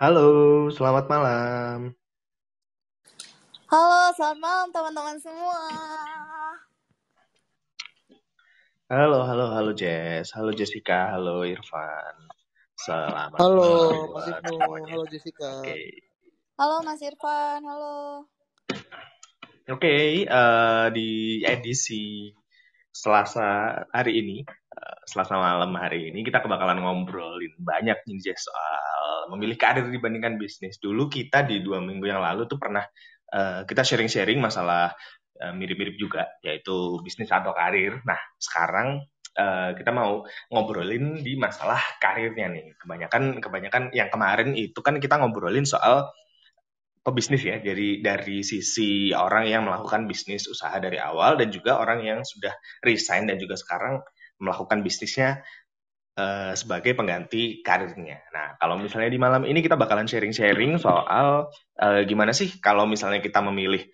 Halo, selamat malam. Halo, selamat malam teman-teman semua. Halo, halo, halo Jess, halo Jessica, halo Irfan. Selamat Halo malam Mas semuanya. halo Jessica. Oke, Halo Mas Irfan, halo. oke. eh, di edisi Selasa hari ini, Selasa malam hari ini kita kebakalan ngobrolin banyak nih Jess soal memilih karir dibandingkan bisnis. Dulu kita di dua minggu yang lalu tuh pernah eh, kita sharing-sharing masalah eh, mirip-mirip juga, yaitu bisnis atau karir. Nah, sekarang eh, kita mau ngobrolin di masalah karirnya nih. Kebanyakan kebanyakan yang kemarin itu kan kita ngobrolin soal pebisnis ya, dari dari sisi orang yang melakukan bisnis usaha dari awal dan juga orang yang sudah resign dan juga sekarang melakukan bisnisnya eh, sebagai pengganti karirnya. Nah, kalau misalnya di malam ini kita bakalan sharing-sharing soal eh, gimana sih kalau misalnya kita memilih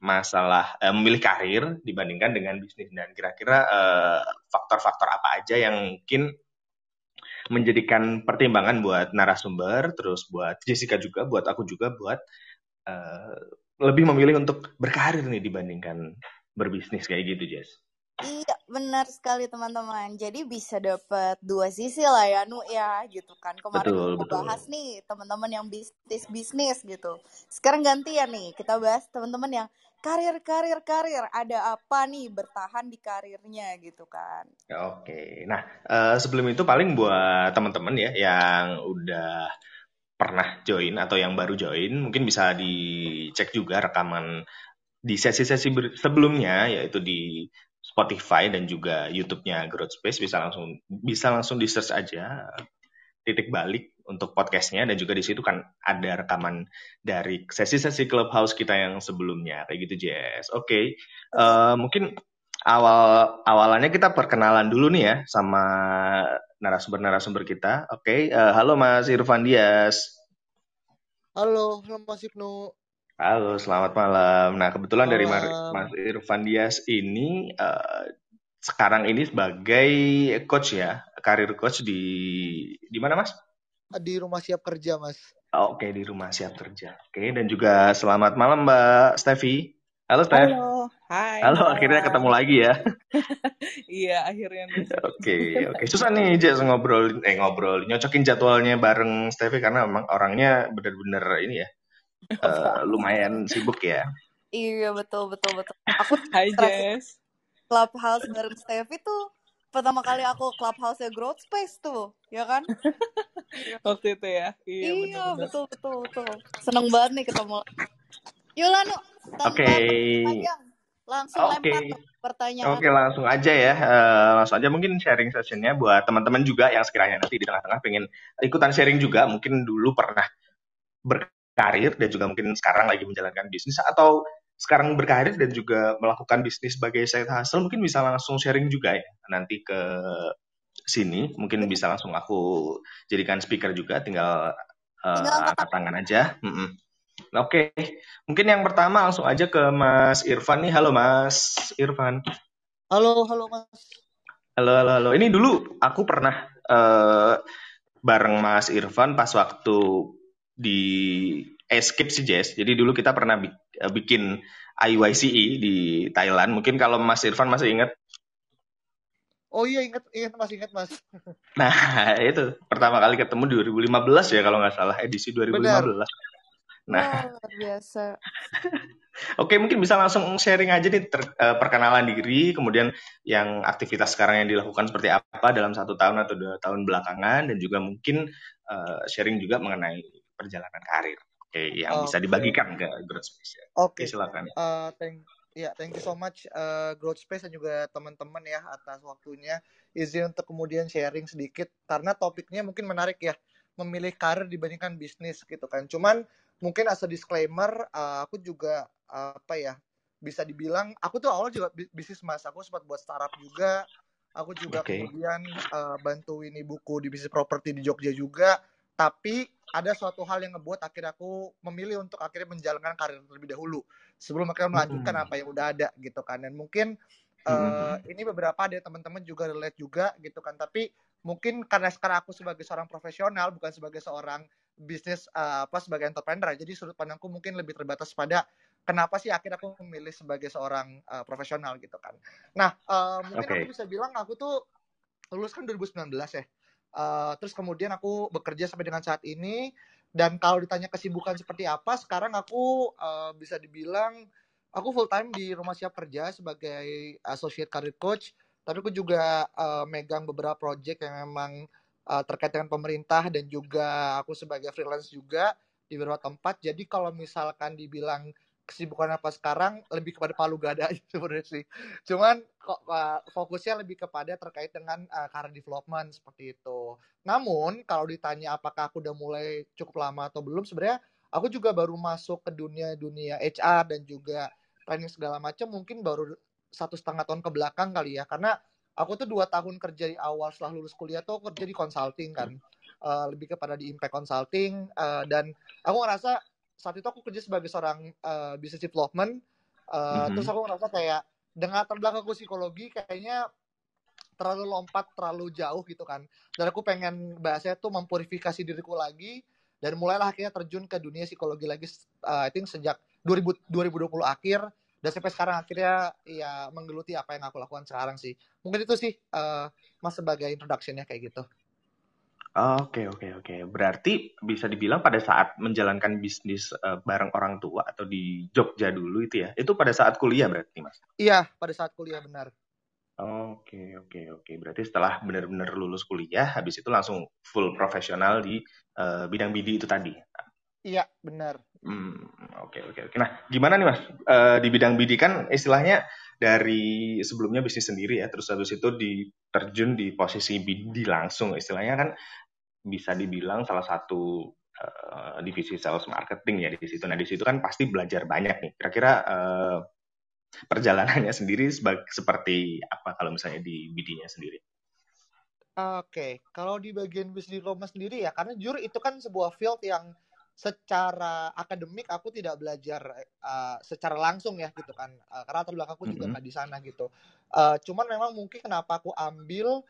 masalah eh, memilih karir dibandingkan dengan bisnis dan kira-kira eh, faktor-faktor apa aja yang mungkin menjadikan pertimbangan buat narasumber, terus buat Jessica juga, buat aku juga, buat eh, lebih memilih untuk berkarir nih dibandingkan berbisnis kayak gitu, Jess. Iya, benar sekali teman-teman. Jadi bisa dapat dua sisi lah ya, Nu ya, gitu kan. Kemarin Betul, kita betul. bahas nih teman-teman yang bisnis-bisnis gitu. Sekarang gantian nih, kita bahas teman-teman yang karir, karir, karir. Ada apa nih bertahan di karirnya gitu kan. Oke, nah eh, sebelum itu paling buat teman-teman ya yang udah pernah join atau yang baru join, mungkin bisa dicek juga rekaman di sesi-sesi sebelumnya, yaitu di Spotify dan juga YouTube-nya Growth Space bisa langsung bisa langsung di search aja titik balik untuk podcastnya dan juga di situ kan ada rekaman dari sesi-sesi clubhouse kita yang sebelumnya kayak gitu Jess. Oke, Eh, mungkin awal awalannya kita perkenalan dulu nih ya sama narasumber-narasumber kita. Oke, eh, halo Mas Irfan Dias. Halo, halo Mas Ibnu. Halo, selamat malam. Nah, kebetulan dari Mar- Malam. Mas Irfan Dias ini eh, sekarang ini sebagai coach ya, karir coach di di mana Mas? Di rumah siap kerja, Mas. Oh, Oke, di rumah siap kerja. Oke, dan juga selamat malam Mbak Stevi. Halo Steph. Halo, hai. Halo, akhirnya ketemu lagi ya. Iya, akhirnya. Oke, oke. Susah nih Jess ngobrol eh ngobrol nyocokin jadwalnya bareng Steffi karena memang orangnya bener-bener ini ya. eh, lumayan sibuk ya. Iya, betul, betul, betul. Aku Hai, stres Jess. clubhouse bareng Steffi tuh pertama kali aku clubhouse Growth Space tuh, ya kan? Waktu itu ya. Iya, Iya, benar-benar. betul, betul, betul. Seneng banget nih ketemu. Yuk lah, Nu. Oke. Panjang. Langsung Oke. lempar tuh pertanyaan. Oke, langsung aja ya. Eh, langsung aja mungkin sharing sessionnya buat teman-teman juga yang sekiranya nanti di tengah-tengah pengen ikutan sharing juga, mungkin dulu pernah berkarir dan juga mungkin sekarang lagi menjalankan bisnis atau sekarang berkarir dan juga melakukan bisnis sebagai side hustle mungkin bisa langsung sharing juga ya nanti ke sini. Mungkin bisa langsung aku jadikan speaker juga tinggal angkat angkat tangan aja. Mm-mm. oke mungkin yang pertama langsung aja ke Mas Irfan nih. Halo Mas Irfan. Halo, halo Mas. halo halo halo. Ini dulu aku pernah eh, bareng Mas Irfan pas waktu di Escape sih Jess. Jadi dulu kita pernah bi- eh, bikin IYCE di Thailand. Mungkin kalau Mas Irfan masih ingat. Oh iya, ingat, ingat Mas, ingat Mas. Nah, itu pertama kali ketemu 2015 ya kalau nggak salah edisi 2015. Benar. Nah, luar biasa. oke mungkin bisa langsung sharing aja nih ter- eh, perkenalan diri, kemudian yang aktivitas sekarang yang dilakukan seperti apa dalam satu tahun atau dua tahun belakangan, dan juga mungkin eh, sharing juga mengenai perjalanan karir. Oke, yang bisa Oke. dibagikan ke Growth Space. ya. Oke, Oke. silakan. Eh, thank ya, thank you so much eh, Growth Space dan juga teman-teman ya atas waktunya. Izin untuk kemudian sharing sedikit karena topiknya mungkin menarik ya. Memilih karir dibandingkan bisnis gitu kan. Cuman mungkin as a disclaimer eh, aku juga eh, apa ya bisa dibilang aku tuh awal juga bi- bisnis mas aku sempat buat startup juga aku juga Oke. kemudian eh, bantuin ibuku di bisnis properti di Jogja juga tapi ada suatu hal yang ngebuat akhirnya aku memilih untuk akhirnya menjalankan karir terlebih dahulu sebelum akhirnya melanjutkan Hmm. apa yang udah ada gitu kan dan mungkin Hmm. eh, ini beberapa ada teman-teman juga relate juga gitu kan tapi mungkin karena sekarang aku sebagai seorang profesional bukan sebagai seorang bisnis uh, apa sebagai entrepreneur. Jadi sudut pandangku mungkin lebih terbatas pada kenapa sih akhirnya aku memilih sebagai seorang uh, profesional gitu kan. Nah, uh, mungkin Oke. aku bisa bilang aku tuh lulus kan 2019 ya. Uh, terus kemudian aku bekerja sampai dengan saat ini dan kalau ditanya kesibukan seperti apa, sekarang aku uh, bisa dibilang aku full time di rumah siap kerja sebagai associate career coach. Tapi aku juga uh, megang beberapa project yang memang uh, terkait dengan pemerintah dan juga aku sebagai freelance juga di beberapa tempat. Jadi kalau misalkan dibilang kesibukan apa sekarang lebih kepada palu gada aja sebenarnya sih. Cuman kok fokusnya lebih kepada terkait dengan uh, career development seperti itu. Namun kalau ditanya apakah aku udah mulai cukup lama atau belum, sebenarnya aku juga baru masuk ke dunia dunia HR dan juga training segala macam mungkin baru satu setengah tahun ke belakang kali ya karena aku tuh dua tahun kerja di awal setelah lulus kuliah tuh kerja di consulting kan uh, lebih kepada di impact consulting uh, dan aku ngerasa saat itu aku kerja sebagai seorang uh, business development uh, Mhm. terus aku ngerasa kayak dengan latar belakangku psikologi kayaknya terlalu lompat terlalu jauh gitu kan. Dan aku pengen bahasanya tuh mempurifikasi diriku lagi dan mulailah akhirnya terjun ke dunia psikologi lagi uh, I think sejak 2000, 2020 akhir dan sampai sekarang akhirnya ya menggeluti apa yang aku lakukan sekarang sih. Mungkin itu sih uh, mas sebagai introductionnya kayak gitu Oke, oke, oke. Berarti bisa dibilang pada saat menjalankan bisnis eh, bareng orang tua atau di Jogja dulu itu ya, itu pada saat kuliah berarti, Mas? iya pada saat kuliah benar Oke, oke, oke. Berarti setelah benar-benar lulus kuliah, habis itu langsung full profesional di eh, bidang BD itu tadi. iya benar Hmm, oke, oke, oke. Nah, gimana nih, Mas? Eh, di bidang BD kan istilahnya dari sebelumnya bisnis sendiri ya, terus habis itu diterjun di posisi BD langsung. Istilahnya kan bisa dibilang salah satu eh, divisi sales marketing ya di situ. Nah, di situ kan pasti belajar banyak nih. Kira-kira eh, perjalanannya sendiri seperti apa kalau misalnya di BD-nya sendiri? Oke, kalau di bagian bisnis diploma sendiri ya, karena jujur itu kan sebuah field yang secara akademik aku tidak belajar uh, secara langsung ya gitu kan, Uh, karena latar belakangku juga nggak di sana gitu. Uh, cuman memang mungkin kenapa aku ambil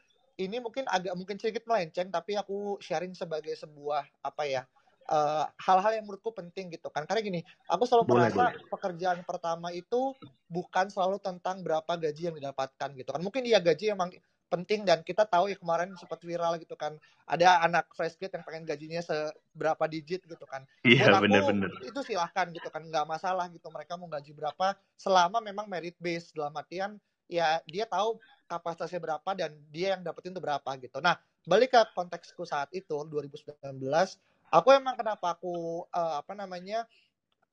ini mungkin agak mungkin sedikit melenceng, tapi aku sharing sebagai sebuah apa ya uh, hal-hal yang menurutku penting gitu kan. Karena gini, aku selalu Boleh, merasa boleh. pekerjaan pertama itu bukan selalu tentang berapa gaji yang didapatkan gitu kan. Mungkin dia gaji emang penting dan kita tahu ya kemarin sempat viral gitu kan. Ada anak fresh grade yang pengen gajinya seberapa digit gitu kan. Iya, bener-bener. itu silahkan gitu kan nggak masalah gitu mereka mau gaji berapa. Selama memang merit base dalam artian ya dia tahu kapasitasnya berapa dan dia yang dapetin itu berapa gitu. Nah balik ke konteksku saat itu 2019 aku emang kenapa aku eh, apa namanya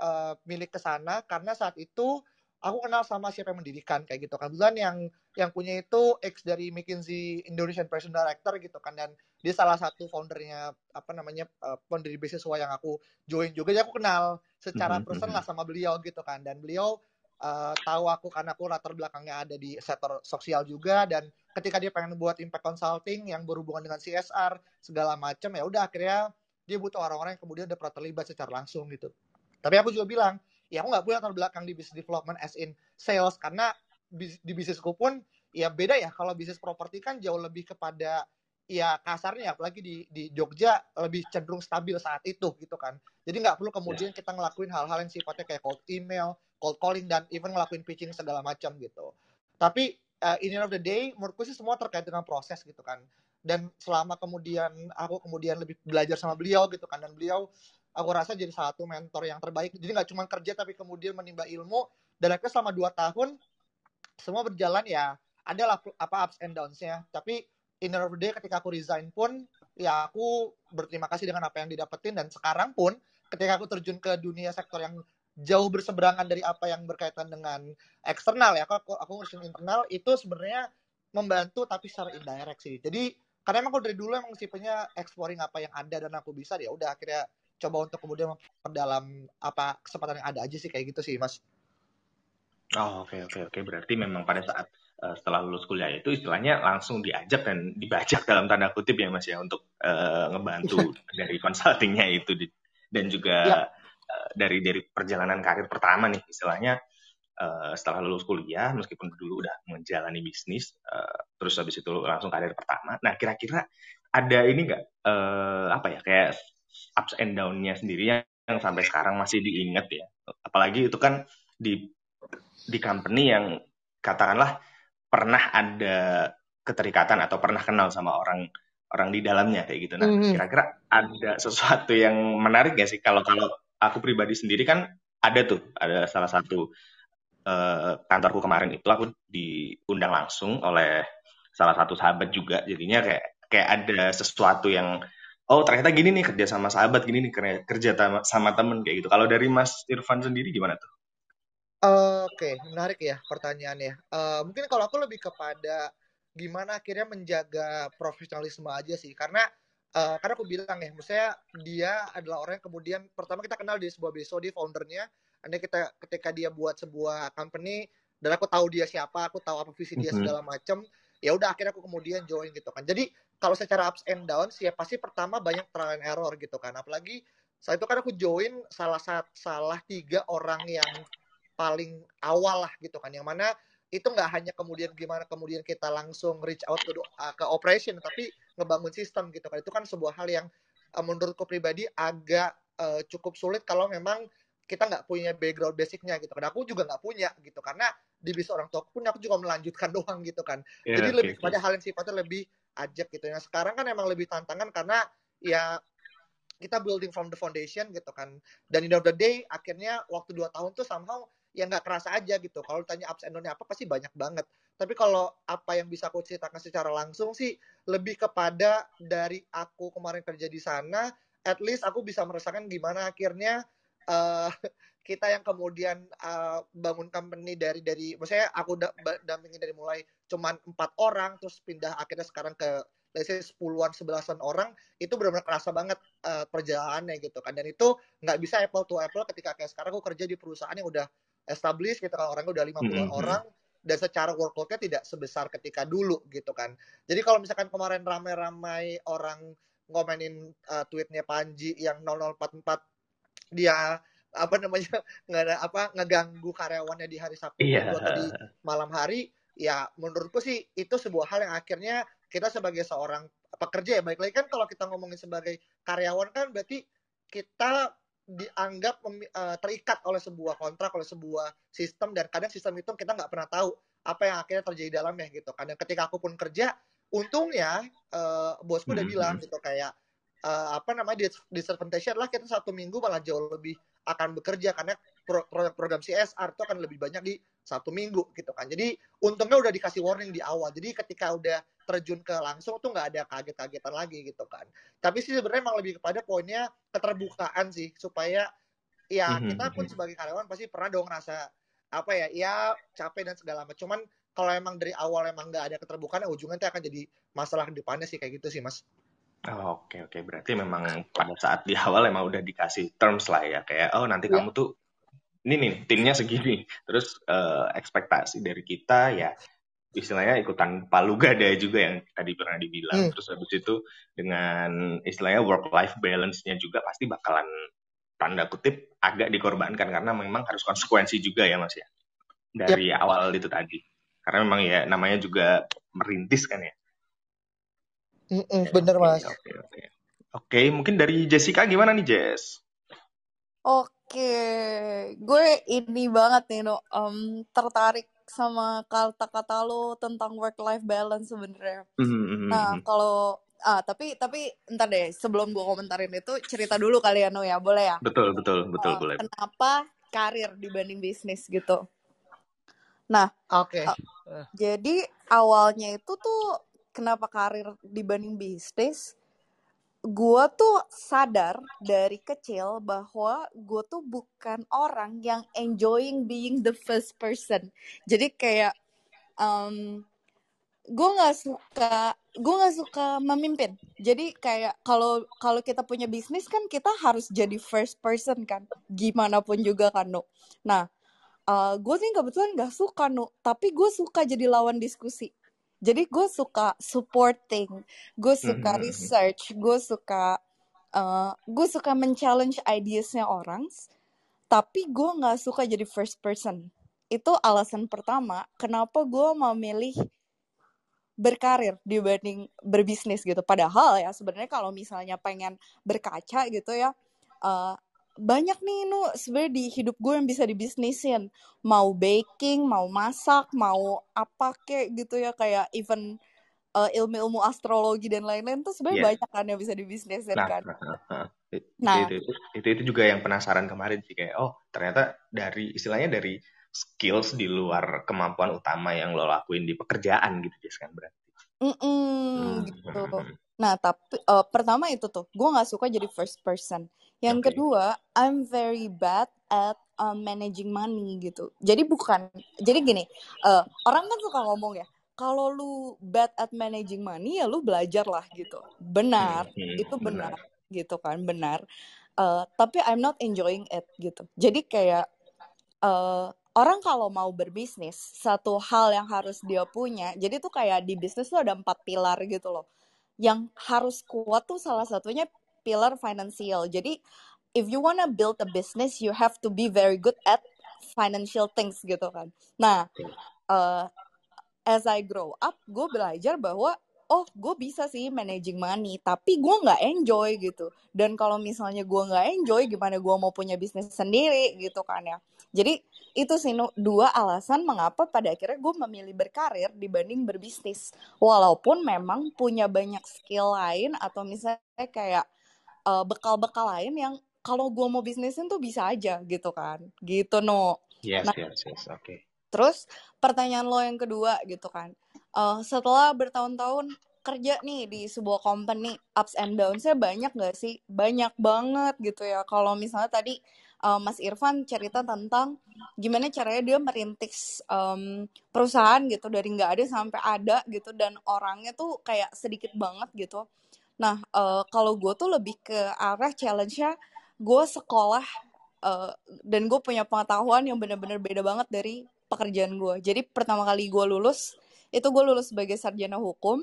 eh, milik ke sana? Karena saat itu aku kenal sama siapa yang mendirikan kayak gitu kan. Kebetulan yang yang punya itu ex dari McKinsey Indonesian President Director gitu kan. Dan dia salah satu foundernya apa namanya uh, founder di beasiswa yang aku join juga. Jadi aku kenal secara Mhm, person mhm. lah sama beliau gitu kan. Dan beliau uh, tahu aku karena aku latar belakangnya ada di sektor sosial juga. Dan ketika dia pengen buat impact consulting yang berhubungan dengan CSR segala macam ya udah akhirnya dia butuh orang-orang yang kemudian udah pernah terlibat secara langsung gitu. Tapi aku juga bilang ya aku nggak punya latar belakang di business development as in sales karena di bisnisku pun ya beda ya. Kalau bisnis properti kan jauh lebih kepada ya kasarnya apalagi di di Jogja lebih cenderung stabil saat itu gitu kan. Jadi nggak perlu kemudian kita ngelakuin hal-hal yang sifatnya kayak cold email cold calling dan even ngelakuin pitching segala macam gitu. Tapi uh, in the end of the day menurutku sih semua terkait dengan proses gitu kan. Dan selama kemudian aku kemudian lebih belajar sama beliau gitu kan. Dan beliau aku rasa jadi satu mentor yang terbaik. Jadi nggak cuma kerja tapi kemudian menimba ilmu. Dan akhirnya selama dua tahun semua berjalan ya adalah apa ups and downs-nya. Tapi in the day ketika aku resign pun ya aku berterima kasih dengan apa yang didapetin. Dan sekarang pun ketika aku terjun ke dunia sektor yang jauh berseberangan dari apa yang berkaitan dengan eksternal ya aku aku ngurusin internal itu sebenarnya membantu tapi secara indirect sih. Jadi karena emang aku dari dulu emang tipenya exploring apa yang ada dan aku bisa ya udah akhirnya coba untuk kemudian memperdalam apa kesempatan yang ada aja sih kayak gitu sih mas Oh, oke, oke, oke. Berarti memang pada saat eh, setelah lulus kuliah itu istilahnya langsung diajak dan dibajak dalam tanda kutip ya Mas ya untuk eh, ngebantu dari consultingnya itu di- dan juga Ya. eh, dari dari perjalanan karir pertama nih istilahnya eh, setelah lulus kuliah meskipun dulu udah menjalani bisnis eh, terus habis itu langsung karir pertama. Nah, kira-kira ada ini nggak eh, apa ya kayak ups and down-nya sendiri yang, yang sampai sekarang masih diingat ya. Apalagi itu kan di di company yang katakanlah pernah ada keterikatan atau pernah kenal sama orang orang di dalamnya kayak gitu. Nah, Mhm. kira-kira ada sesuatu yang menarik gak sih kalau kalau aku pribadi sendiri kan ada tuh, ada salah satu eh, kantorku kemarin itu aku diundang langsung oleh salah satu sahabat juga. Jadinya kayak kayak ada sesuatu yang oh ternyata gini nih kerja sama sahabat gini nih kerja sama, sama temen kayak gitu. Kalau dari Mas Irfan sendiri gimana tuh? Oke, menarik ya pertanyaannya. Eh, mungkin kalau aku lebih kepada gimana akhirnya menjaga profesionalisme aja sih, karena eh, karena aku bilang ya, maksudnya dia adalah orang yang kemudian pertama kita kenal di sebuah beso di foundernya, anda kita ketika dia buat sebuah company dan aku tahu dia siapa, aku tahu apa visi dia Mhm. segala macam, ya udah akhirnya aku kemudian join gitu kan. Jadi kalau secara ups and downs ya pasti pertama banyak trial and error gitu kan, apalagi saat itu kan aku join salah salah tiga orang yang paling awal lah gitu kan. Yang mana itu nggak hanya kemudian gimana kemudian kita langsung reach out ke, ke operation tapi ngebangun sistem gitu kan. Itu kan sebuah hal yang uh, menurutku pribadi agak uh, cukup sulit kalau memang kita nggak punya background basicnya gitu kan. Aku juga nggak punya gitu karena di bis orang tua pun aku juga melanjutkan doang gitu kan. Ya, jadi oke, lebih kepada hal yang sifatnya lebih ajak gitu. Ya sekarang kan emang lebih tantangan karena ya kita building from the foundation gitu kan. Dan in the day akhirnya waktu dua tahun tuh somehow ya nggak kerasa aja gitu. Kalau ditanya ups and apa pasti banyak banget. Tapi kalau apa yang bisa aku ceritakan secara langsung sih lebih kepada dari aku kemarin kerja di sana at least aku bisa merasakan gimana akhirnya eh, kita yang kemudian eh, bangun company dari dari maksudnya aku da, dampingin dari mulai cuman empat orang terus pindah akhirnya sekarang ke let's say sepuluhan sebelasan orang itu benar-benar kerasa banget eh, perjalanannya gitu kan dan itu nggak bisa apple to apple ketika kayak sekarang aku kerja di perusahaan yang udah established gitu kan orangnya udah 50-an Mhm. orang dan secara workloadnya tidak sebesar ketika dulu gitu kan jadi kalau misalkan kemarin ramai-ramai orang ngomenin eh, tweetnya Panji yang 0044 dia apa namanya nggak ada apa ngeganggu karyawannya di hari Sabtu. Minggu atau di malam hari ya menurutku sih itu sebuah hal yang akhirnya kita sebagai seorang pekerja ya baik lagi kan kalau kita ngomongin sebagai karyawan kan berarti kita dianggap eh, terikat oleh sebuah kontrak oleh sebuah sistem dan kadang sistem itu kita nggak pernah tahu apa yang akhirnya terjadi di dalamnya gitu kan dan ketika aku pun kerja untungnya eh, bosku udah Mhm. bilang gitu kayak eh, apa namanya dis- disadvantage adalah kita satu minggu malah jauh lebih akan bekerja karena pro- pro- program CSR itu akan lebih banyak di satu minggu gitu kan. Jadi untungnya udah dikasih warning di awal. Jadi ketika udah terjun ke langsung tuh nggak ada kaget-kagetan lagi gitu kan. Tapi sih sebenarnya emang lebih kepada poinnya keterbukaan sih supaya ya Mhm, kita pun mhm. sebagai karyawan pasti pernah dong ngerasa apa ya ya capek dan segala macam. Cuman kalau emang dari awal emang nggak ada keterbukaan ya ujungnya itu akan jadi masalah depannya sih kayak gitu sih mas Oh, Oke oke. Berarti memang pada saat di awal emang udah dikasih terms lah ya kayak oh nanti Iya. kamu tuh ini nih timnya segini. Terus eh, ekspektasi dari kita ya istilahnya ikutan palu gada juga yang tadi pernah dibilang. Hmm. terus habis itu dengan istilahnya work life balance-nya juga pasti bakalan tanda kutip agak dikorbankan karena memang harus konsekuensi juga ya mas ya dari awal itu tadi. Karena memang ya namanya juga merintis kan ya Mm-mm, bener Oke, mas Oke, oke. Oke, mungkin dari Jessica gimana nih, Jess? Oke, gue ini banget nih, no, em, tertarik sama kata-kata lo tentang work-life balance sebenarnya. Mhm, mhm, Nah, mhm. kalau ah tapi tapi ntar deh sebelum gue komentarin itu cerita dulu kali ya, no ya, boleh ya? Betul, betul, betul, Eh, boleh. kenapa karir dibanding bisnis gitu? Nah, oke eh, jadi awalnya itu tuh kenapa karir dibanding bisnis? gue tuh sadar dari kecil bahwa gue tuh bukan orang yang enjoying being the first person. Jadi kayak um, gue nggak suka gue nggak suka memimpin. Jadi kayak kalau kalau kita punya bisnis kan kita harus jadi first person kan, gimana pun juga kan no. Nah, uh, gue sih kebetulan nggak suka no, tapi gue suka jadi lawan diskusi. Jadi gue suka supporting, gue suka Mhm, mhm. research, gue suka uh, gue suka men-challenge ideasnya orang, tapi gue nggak suka jadi first person. Itu alasan pertama kenapa gue memilih berkarir dibanding berbisnis gitu. Padahal ya sebenarnya kalau misalnya pengen berkaca gitu ya, uh, banyak nih nu sebenarnya di hidup gue yang bisa dibisnisin. Mau baking, mau masak, mau apa kek gitu ya kayak even uh, ilmu-ilmu astrologi dan lain-lain tuh sebenarnya Iya. banyak kan yang bisa dibisnisin Nah, kan. nah, nah, nah. Itu, Nah, itu, itu, itu, itu juga yang penasaran kemarin sih kayak oh ternyata dari istilahnya dari skills di luar kemampuan utama yang lo lakuin di pekerjaan gitu Jess kan berarti. mm Hmm, gitu. hmm, hmm. Nah, tapi uh, pertama itu tuh, gue nggak suka jadi first person. Yang Oke. kedua, I'm very bad at um, managing money gitu. Jadi bukan, jadi gini, uh, orang kan suka ngomong ya, kalau lu bad at managing money ya lu belajar lah gitu. Benar, Hmm, hmm, itu benar. benar gitu kan, benar. Uh, tapi I'm not enjoying it gitu. Jadi kayak uh, orang kalau mau berbisnis, satu hal yang harus dia punya, jadi tuh kayak di bisnis tuh ada empat pilar gitu loh. Yang harus kuat tuh salah satunya pilar finansial. Jadi if you wanna build a business, you have to be very good at financial things gitu kan. Nah, uh, as I grow up, gue belajar bahwa oh gue bisa sih managing money, tapi gue nggak enjoy gitu. Dan kalau misalnya gue nggak enjoy, gimana gue mau punya bisnis sendiri gitu kan ya. Jadi itu sih dua alasan mengapa pada akhirnya gue memilih berkarir dibanding berbisnis. Walaupun memang punya banyak skill lain atau misalnya kayak uh, bekal-bekal lain yang kalau gue mau bisnisin tuh bisa aja gitu kan. Gitu no. Yes, Nah, yes, yes. Oke. Terus pertanyaan lo yang kedua gitu kan, Eh, setelah bertahun-tahun kerja nih di sebuah company, ups and downs-nya banyak gak sih? Banyak banget gitu ya. Kalau misalnya tadi eh, Mas Irfan cerita tentang gimana caranya dia merintis em, perusahaan gitu dari nggak ada sampai ada gitu dan orangnya tuh kayak sedikit banget gitu. Nah, eh, kalau gue tuh lebih ke arah challenge-nya gue sekolah eh, dan gue punya pengetahuan yang benar-benar beda banget dari pekerjaan gue. Jadi pertama kali gue lulus, itu gue lulus sebagai sarjana hukum,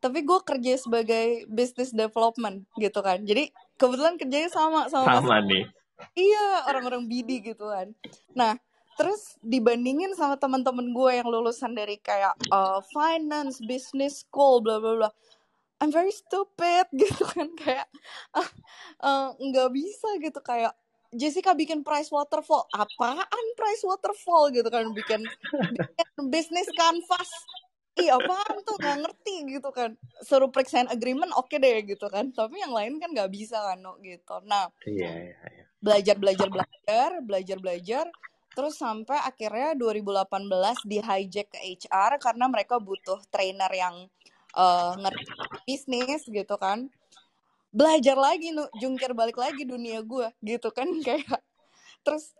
tapi gue kerja sebagai business development gitu kan. Jadi kebetulan kerjanya sama sama Sama nih. Iya, orang-orang BD gitu kan. Nah, terus dibandingin sama teman-teman gue yang lulusan dari kayak uh, finance, business school, bla bla bla. I'm very stupid gitu kan kayak ah, eh, nggak bisa gitu kayak Jessica bikin price waterfall. Apaan price waterfall? gitu kan bikin bikin business canvas Ih apaan tuh? Nggak ngerti gitu kan Suruh periksain agreement oke deh gitu kan Tapi yang lain kan nggak bisa kan no, gitu. Nah Iya, iya, iya. belajar belajar belajar belajar belajar terus sampai akhirnya 2018 di hijack ke HR karena mereka butuh trainer yang eh, ngerti bisnis gitu kan. Belajar lagi nu jungkir balik lagi dunia gue gitu kan kayak. Terus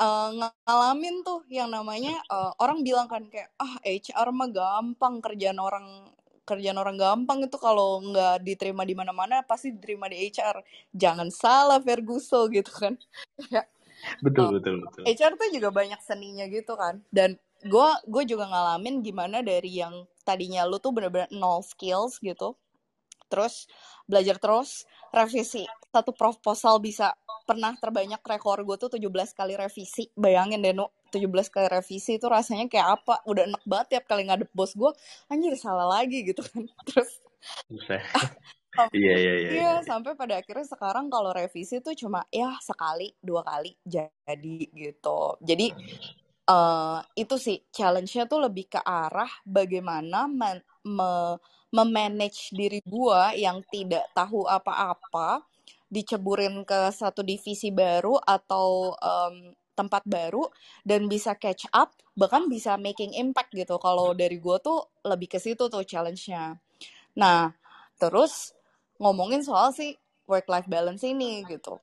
eh, ngalamin tuh yang namanya eh, orang bilang kan kayak ah HR mah gampang kerjaan orang kerjaan orang gampang itu kalau nggak diterima di mana-mana pasti diterima di HR jangan salah Ferguson gitu kan. Betul, betul, betul. HR tuh juga banyak seninya gitu kan. Dan gue gue juga ngalamin gimana dari yang tadinya lu tuh bener-bener nol skills gitu terus belajar terus revisi. Satu proposal bisa pernah terbanyak rekor gue tuh 17 kali revisi. Bayangin deh Nu 17 kali revisi itu rasanya kayak apa? Udah enak banget tiap kali ngadep bos gue anjir salah lagi gitu kan. Terus Iya, iya, iya, iya iya. sampai pada akhirnya sekarang kalau revisi tuh cuma ya sekali dua kali jadi gitu. Jadi eh itu sih challenge-nya tuh lebih ke arah bagaimana men- me- memanage diri gua yang tidak tahu apa-apa diceburin ke satu divisi baru atau em, tempat baru dan bisa catch up bahkan bisa making impact gitu. Kalau dari gua tuh lebih ke situ tuh challenge-nya. Nah terus ngomongin soal si work life balance ini gitu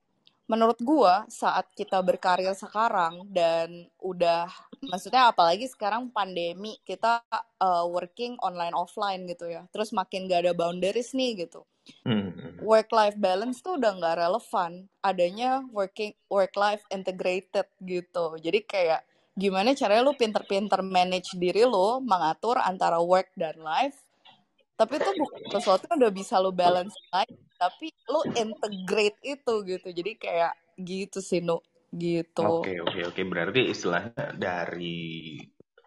menurut gua saat kita berkarir sekarang dan udah maksudnya apalagi sekarang pandemi kita uh, working online offline gitu ya. Terus makin gak ada boundaries nih gitu. Hmm, hmm. work life balance tuh udah nggak relevan. Adanya working work life integrated gitu. Jadi kayak gimana caranya lu pinter-pinter manage diri lu mengatur antara work dan life tapi itu bukan sesuatu yang udah bisa lu balance lagi tapi lu integrate itu gitu. Jadi kayak gitu sih nu. Gitu. Oke, oke, oke. Berarti istilahnya dari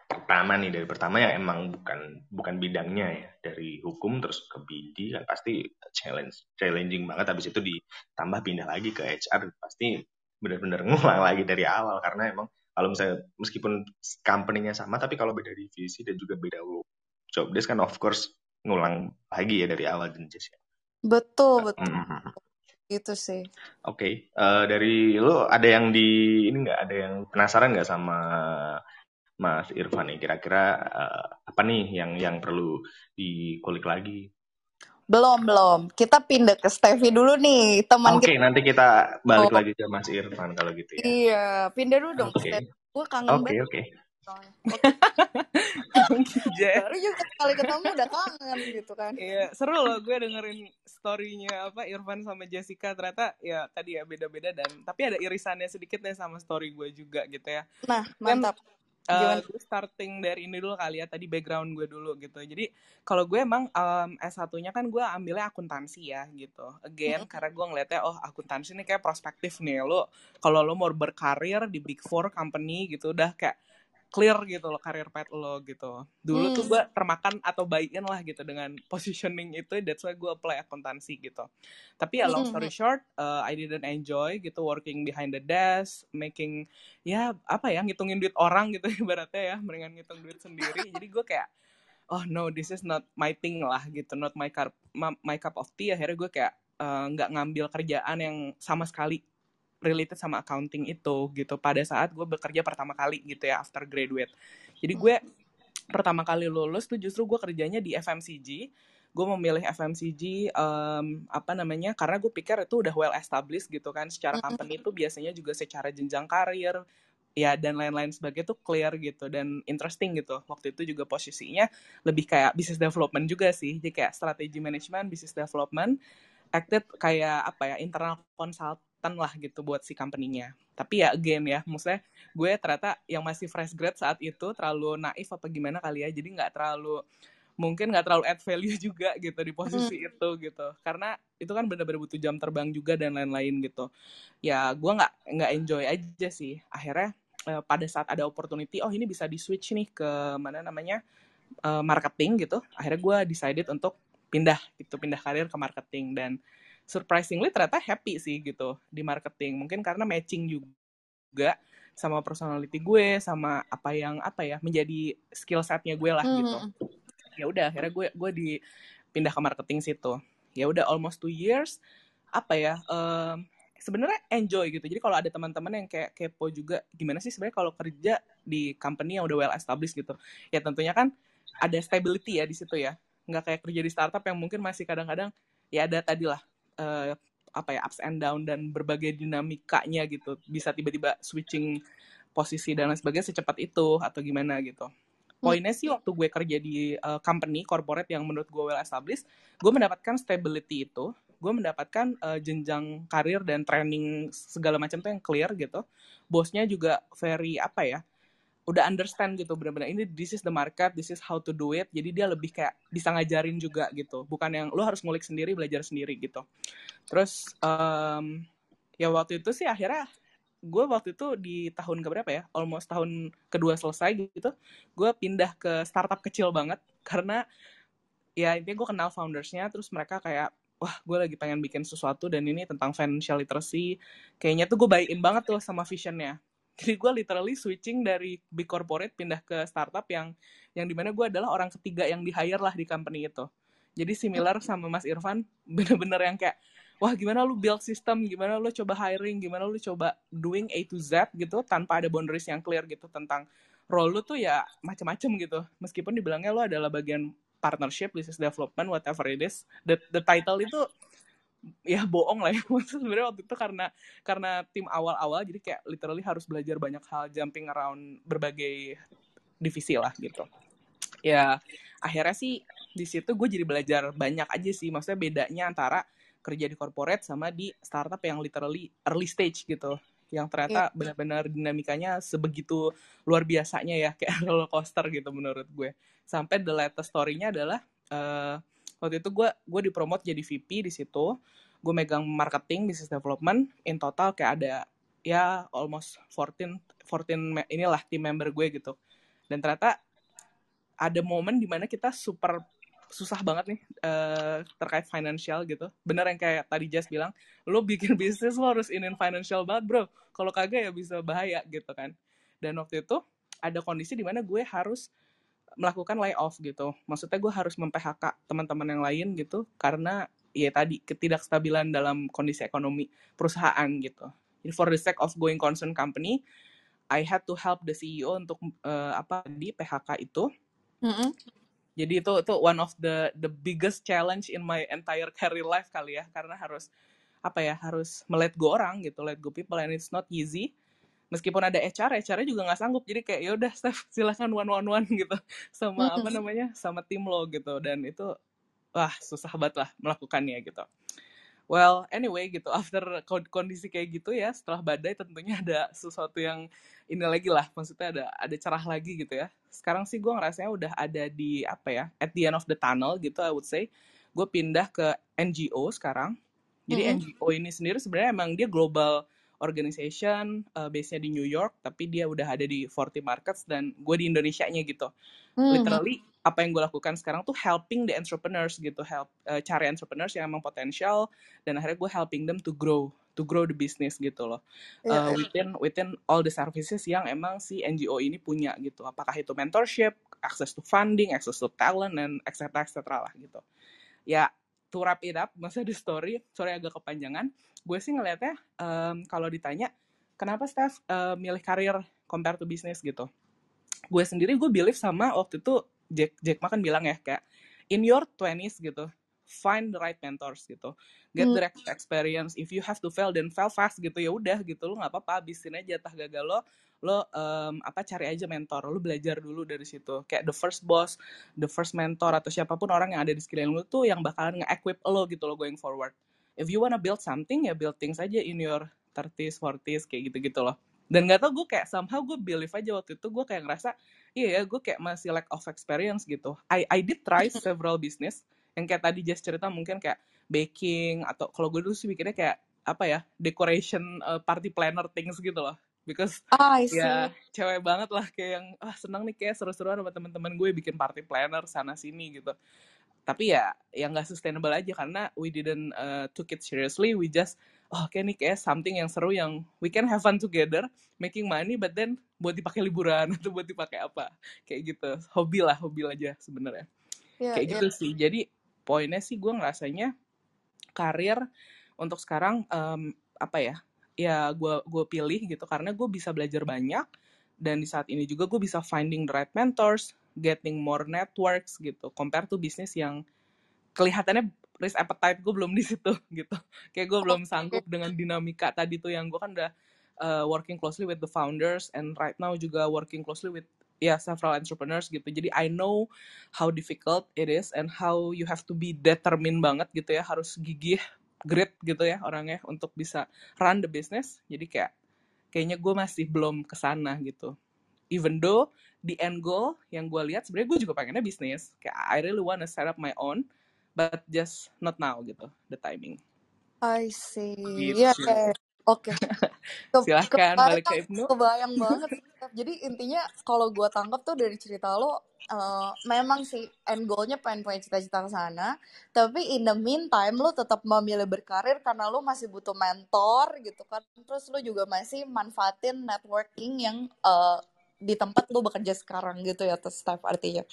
pertama nih dari pertama yang emang bukan bukan bidangnya ya. Dari hukum terus ke BD kan pasti challenge challenging banget. Habis itu ditambah pindah lagi ke HR pasti benar-benar ngulang lagi dari awal. Karena emang kalau misalnya meskipun company-nya sama tapi kalau beda divisi dan juga beda job desk kan of course ngulang lagi ya dari awal dan ya. Betul, betul. Mm-hmm. Itu sih. Oke, okay. uh, eh, dari lo ada yang di ini nggak ada yang penasaran nggak sama Mas Irfan nih kira-kira uh, apa nih yang yang perlu dikulik lagi? Belum belum. Kita pindah ke Stevie dulu nih teman. Oke okay, nanti kita balik oh. lagi ke Mas Irfan kalau gitu ya. Iya pindah dulu dong. Okay. Gue kangen okay, banget. Oke oke. Baru juga sekali ketemu udah kangen gitu kan. Iya seru loh gue dengerin storynya apa Irfan sama Jessica ternyata ya tadi ya beda-beda dan tapi ada irisannya sedikit deh sama story gue juga gitu ya. Nah mantap. Dan, Uh, gue starting dari ini dulu kali ya tadi background gue dulu gitu jadi kalau gue emang um, S1-nya kan gue ambilnya akuntansi ya gitu again mm -hmm. karena gue ngeliatnya oh akuntansi ini kayak prospektif nih lo kalau lo mau berkarir di big four company gitu udah kayak clear gitu loh karir pet lo gitu. Dulu hmm. tuh gue termakan atau buy-in lah gitu dengan positioning itu, that's why gue apply akuntansi gitu. Tapi ya long story short, uh, I didn't enjoy gitu working behind the desk, making ya apa ya ngitungin duit orang gitu ibaratnya ya, mendingan ngitung duit sendiri. Jadi gue kayak oh no this is not my thing lah gitu, not my cup my cup of tea. Akhirnya gue kayak eh, nggak uh, ngambil kerjaan yang sama sekali related sama accounting itu gitu. Pada saat gue bekerja pertama kali gitu ya after graduate. Jadi gue pertama kali lulus tuh justru gue kerjanya di FMCG gue memilih FMCG um, apa namanya karena gue pikir itu udah well established gitu kan. Secara company itu biasanya juga secara jenjang karir ya dan lain-lain sebagainya tuh clear gitu dan interesting gitu. Waktu itu juga posisinya lebih kayak business development juga sih. Jadi kayak strategi management business development acted kayak apa ya internal consult kelihatan lah gitu buat si company-nya. Tapi ya again ya, maksudnya gue ternyata yang masih fresh grad saat itu terlalu naif apa gimana kali ya, jadi nggak terlalu mungkin nggak terlalu add value juga gitu di posisi hmm. itu gitu. Karena itu kan bener-bener butuh jam terbang juga dan lain-lain gitu. Ya gue nggak nggak enjoy aja sih. Akhirnya eh, pada saat ada opportunity oh ini bisa di switch nih ke mana namanya eh, marketing gitu. Akhirnya gue decided untuk pindah gitu pindah karir ke marketing. Dan surprisingly ternyata happy sih gitu di marketing. Mungkin karena matching juga sama personality gue sama apa yang apa ya menjadi skill setnya gue lah gitu. mm-hmm. ya udah akhirnya gue gue dipindah ke marketing situ. Ya udah almost two years apa ya um, sebenarnya enjoy gitu. Jadi kalau ada teman-teman yang kayak kepo juga gimana sih sebenarnya kalau kerja di company yang udah well established gitu? Ya tentunya kan ada stability ya di situ ya. Nggak kayak kerja di startup yang mungkin masih kadang-kadang ya ada tadi lah uh, apa ya ups and down dan berbagai dinamikanya gitu. Bisa tiba-tiba switching posisi dan lain sebagainya secepat itu atau gimana gitu. Poinnya sih waktu gue kerja di uh, company corporate yang menurut gue well established gue mendapatkan stability itu. Gue mendapatkan uh, jenjang karir dan training segala macam tuh yang clear gitu. Bosnya juga very apa ya udah understand gitu benar-benar ini this is the market this is how to do it jadi dia lebih kayak bisa ngajarin juga gitu. Bukan yang lu harus ngulik sendiri belajar sendiri gitu. Terus um, ya waktu itu sih akhirnya gue waktu itu di tahun keberapa ya almost tahun kedua selesai gitu gue pindah ke startup kecil banget karena ya intinya gue kenal foundersnya terus mereka kayak wah gue lagi pengen bikin sesuatu dan ini tentang financial literacy. Kayaknya tuh gue bayin banget tuh sama visionnya jadi gue literally switching dari big corporate pindah ke startup yang yang di mana gue adalah orang ketiga yang di hire lah di company itu. Jadi similar sama Mas Irfan bener-bener yang kayak wah gimana lu build system? Gimana lu coba hiring? Gimana lu coba doing A to Z? gitu tanpa ada boundaries yang clear gitu tentang role lu tuh ya macam-macam gitu. Meskipun dibilangnya lu adalah bagian partnership business development whatever it is the the title itu ya bohong lah ya. Sebenarnya waktu itu karena karena tim awal-awal jadi kayak literally harus belajar banyak hal jumping around berbagai divisi lah gitu. Ya akhirnya sih di situ gue jadi belajar banyak aja sih. Maksudnya bedanya antara kerja di corporate sama di startup yang literally early stage gitu. Yang ternyata yeah. benar-benar dinamikanya sebegitu luar biasanya ya kayak roller coaster gitu menurut gue. Sampai the latest story-nya adalah uh, waktu itu gue gue dipromot jadi VP di situ gue megang marketing business development in total kayak ada ya almost 14 14 inilah tim member gue gitu dan ternyata ada momen di mana kita super susah banget nih uh, terkait financial gitu. Bener yang kayak tadi Jess bilang, lo bikin bisnis lo harus inin financial banget bro. Kalau kagak ya bisa bahaya gitu kan. Dan waktu itu ada kondisi di mana gue harus melakukan layoff gitu. Maksudnya gue harus mem-PHK teman-teman yang lain gitu karena ya tadi ketidakstabilan dalam kondisi ekonomi perusahaan gitu. Jadi for the sake of going concern company, I had to help the CEO untuk uh, apa di PHK itu. Mm -hmm. Jadi itu itu one of the the biggest challenge in my entire career life kali ya karena harus apa ya harus melet go orang gitu, let go people and it's not easy. Meskipun ada HR, HR-nya juga nggak sanggup. Jadi kayak yaudah Steph silahkan one one one gitu sama apa namanya sama tim lo gitu dan itu wah susah banget lah melakukannya gitu. Well, anyway gitu, after kondisi kayak gitu ya, setelah badai tentunya ada sesuatu yang ini lagi lah, maksudnya ada ada cerah lagi gitu ya. Sekarang sih gue ngerasanya udah ada di apa ya, at the end of the tunnel gitu, I would say. Gue pindah ke NGO sekarang. Jadi mm -hmm. NGO ini sendiri sebenarnya emang dia global organization, uh, base-nya di New York, tapi dia udah ada di 40 markets dan gue di Indonesia-nya gitu. Mm. Literally apa yang gue lakukan sekarang tuh helping the entrepreneurs gitu help uh, cari entrepreneurs yang emang potensial dan akhirnya gue helping them to grow to grow the business gitu loh uh, within within all the services yang emang si NGO ini punya gitu apakah itu mentorship access to funding access to talent dan etc etc lah gitu ya to wrap it up masa di story sorry agak kepanjangan gue sih ngelihatnya um, kalau ditanya kenapa Steph uh, milih karir compare to business gitu? Gue sendiri gue believe sama waktu itu Jack Jack Ma kan bilang ya kayak in your 20s gitu find the right mentors gitu. Get the hmm. right experience. If you have to fail then fail fast gitu. Ya udah gitu lo nggak apa-apa habisin aja tah gagal lo lo um, apa cari aja mentor lo belajar dulu dari situ. Kayak the first boss the first mentor atau siapa pun orang yang ada di sekeliling lo tuh yang bakalan nge-equip lo gitu lo going forward. If you wanna build something ya build things aja in your 30s 40s kayak gitu gitu loh. Dan gak tau gue kayak somehow gue believe aja waktu itu gue kayak ngerasa iya ya gue kayak masih lack of experience gitu. I I did try several business yang kayak tadi just cerita mungkin kayak baking atau kalau gue dulu sih bikinnya kayak apa ya decoration uh, party planner things gitu loh because oh, ya cewek banget lah kayak yang ah senang nih kayak seru-seruan sama teman-teman gue bikin party planner sana sini gitu. Tapi ya yang nggak sustainable aja karena we didn't uh, took it seriously. We just oh kayak nih kayak something yang seru yang we can have fun together making money but then buat dipakai liburan atau buat dipakai apa. Kayak gitu. Hobi lah hobi aja sebenarnya. Yeah, kayak yeah. gitu sih. Jadi poinnya sih gue ngerasanya karir untuk sekarang um, apa ya ya gue gue pilih gitu karena gue bisa belajar banyak dan di saat ini juga gue bisa finding the right mentors getting more networks gitu compare to bisnis yang kelihatannya risk appetite gue belum di situ gitu. Kayak gue belum sanggup dengan dinamika tadi tuh yang gue kan udah uh, working closely with the founders and right now juga working closely with ya yeah, several entrepreneurs gitu. Jadi I know how difficult it is and how you have to be determined banget gitu ya harus gigih grit gitu ya orangnya untuk bisa run the business. Jadi kayak kayaknya gue masih belum ke sana gitu. Even though the end goal yang gue lihat sebenarnya gue juga pengennya bisnis. Kayak I really wanna set up my own but just not now gitu the timing. I see. Gitu. ya yeah, oke. okay. Silahkan balik ke Ibnu. kebayang banget jadi intinya kalau gue tangkap tuh dari cerita lo uh, memang sih end goalnya pengen punya cita-cita ke sana. Tapi in the meantime lo tetap memilih berkarir karena lo masih butuh mentor gitu kan. Terus lo juga masih manfaatin networking yang uh, di tempat lo bekerja sekarang gitu ya terus staff artinya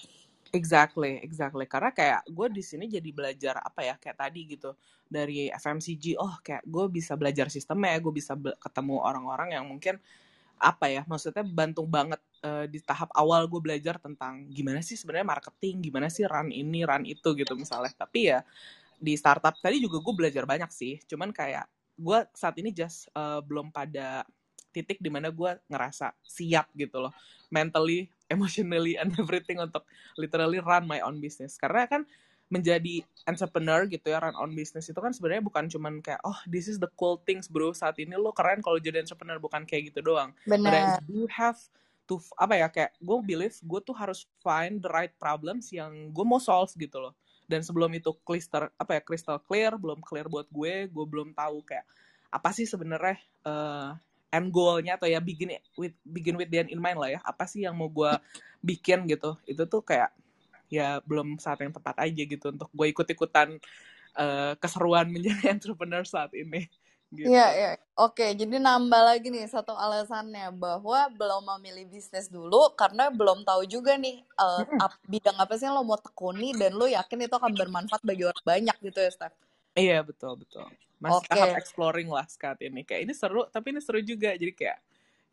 Exactly, exactly. Karena kayak gue di sini jadi belajar apa ya kayak tadi gitu dari FMCG. Oh kayak gue bisa belajar sistemnya, gue bisa ketemu orang-orang yang mungkin apa ya maksudnya bantu banget uh, di tahap awal gue belajar tentang gimana sih sebenarnya marketing, gimana sih run ini, run itu gitu misalnya. Tapi ya di startup tadi juga gue belajar banyak sih. Cuman kayak gue saat ini just uh, belum pada titik di mana gue ngerasa siap gitu loh mentally, emotionally, and everything untuk literally run my own business. Karena kan menjadi entrepreneur gitu ya run on business itu kan sebenarnya bukan cuman kayak oh this is the cool things bro. Saat ini lo keren kalau jadi entrepreneur. Bukan kayak gitu doang. Benar. you have to apa ya kayak gue believe gue tuh harus find the right problems yang gue mau solve gitu loh. Dan sebelum itu crystal apa ya crystal clear belum clear buat gue gue belum tahu kayak apa sih sebenarnya uh, end goalnya atau ya begin with begin with the end in mind lah ya apa sih yang mau gue bikin gitu itu tuh kayak ya belum saat yang tepat aja gitu untuk gue ikut ikutan uh, keseruan menjadi entrepreneur saat ini Gitu. Iya, iya. Oke, jadi nambah lagi nih satu alasannya bahwa belum memilih bisnis dulu karena belum tahu juga nih uh, ap, bidang apa sih yang lo mau tekuni dan lo yakin itu akan bermanfaat bagi orang banyak gitu ya, Steph. Iya, betul, betul. Masih okay. tahap exploring lah saat ini. Kayak ini seru, tapi ini seru juga. Jadi kayak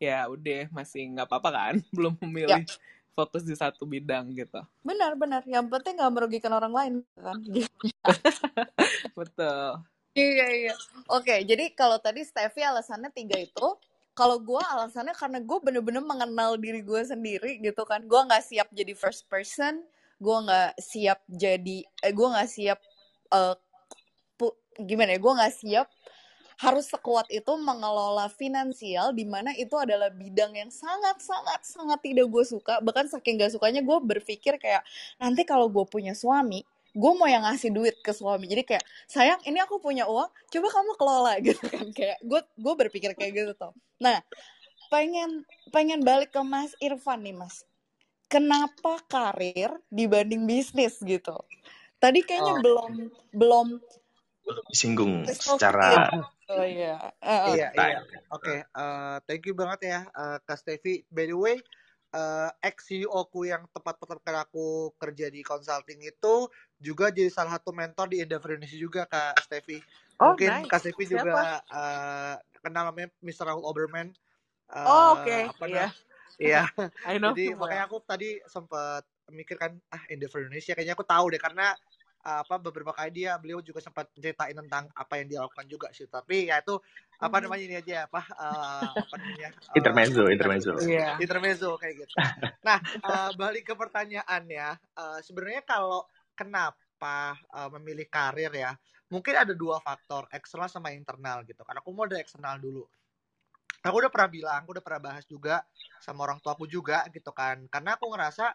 ya udah masih nggak apa-apa kan, belum memilih ya. fokus di satu bidang gitu. Benar, benar. Yang penting nggak merugikan orang lain kan. betul. Iya iya. Oke, jadi kalau tadi Steffi alasannya tiga itu, kalau gue alasannya karena gue bener-bener mengenal diri gue sendiri gitu kan. Gue nggak siap jadi first person, gue nggak siap jadi, eh, gue nggak siap uh, gimana ya? Gue nggak siap. Harus sekuat itu mengelola finansial di mana itu adalah bidang yang sangat sangat sangat tidak gue suka. Bahkan saking gak sukanya gue berpikir kayak nanti kalau gue punya suami gue mau yang ngasih duit ke suami. Jadi kayak sayang ini aku punya uang coba kamu kelola gitu kan. Kayak gue gue berpikir kayak gitu tuh. Nah pengen pengen balik ke Mas Irfan nih Mas. Kenapa karir dibanding bisnis gitu? Tadi kayaknya oh. belum belum belum disinggung secara oh iya uh, iya iya oke okay. uh, eh, thank you banget ya uh, Kak Stevi by the way uh, ex CEO ku yang tepat pertama aku kerja di consulting itu juga jadi salah satu mentor di Endeavor Indonesia juga Kak Stevi. Oh, Mungkin nice. Kak Stevi juga uh, kenal namanya Mr. Raul Oberman. Uh, oh, oke. Okay. Iya. Iya. Jadi makanya aku tadi sempat mikirkan ah Endeavor Indonesia kayaknya aku tahu deh karena apa beberapa kali dia beliau juga sempat ceritain tentang apa yang dia lakukan juga sih. Tapi ya itu apa hmm. namanya ini aja apa uh, apa namanya uh, intermezzo intermezzo. iya. intermezzo kayak gitu. Nah uh, balik ke pertanyaannya uh, sebenarnya kalau kenapa uh, memilih karir ya mungkin ada dua faktor eksternal sama internal gitu karena aku mau dari eksternal dulu. Aku udah pernah bilang aku udah pernah bahas juga sama orang tua aku juga gitu kan. Karena aku ngerasa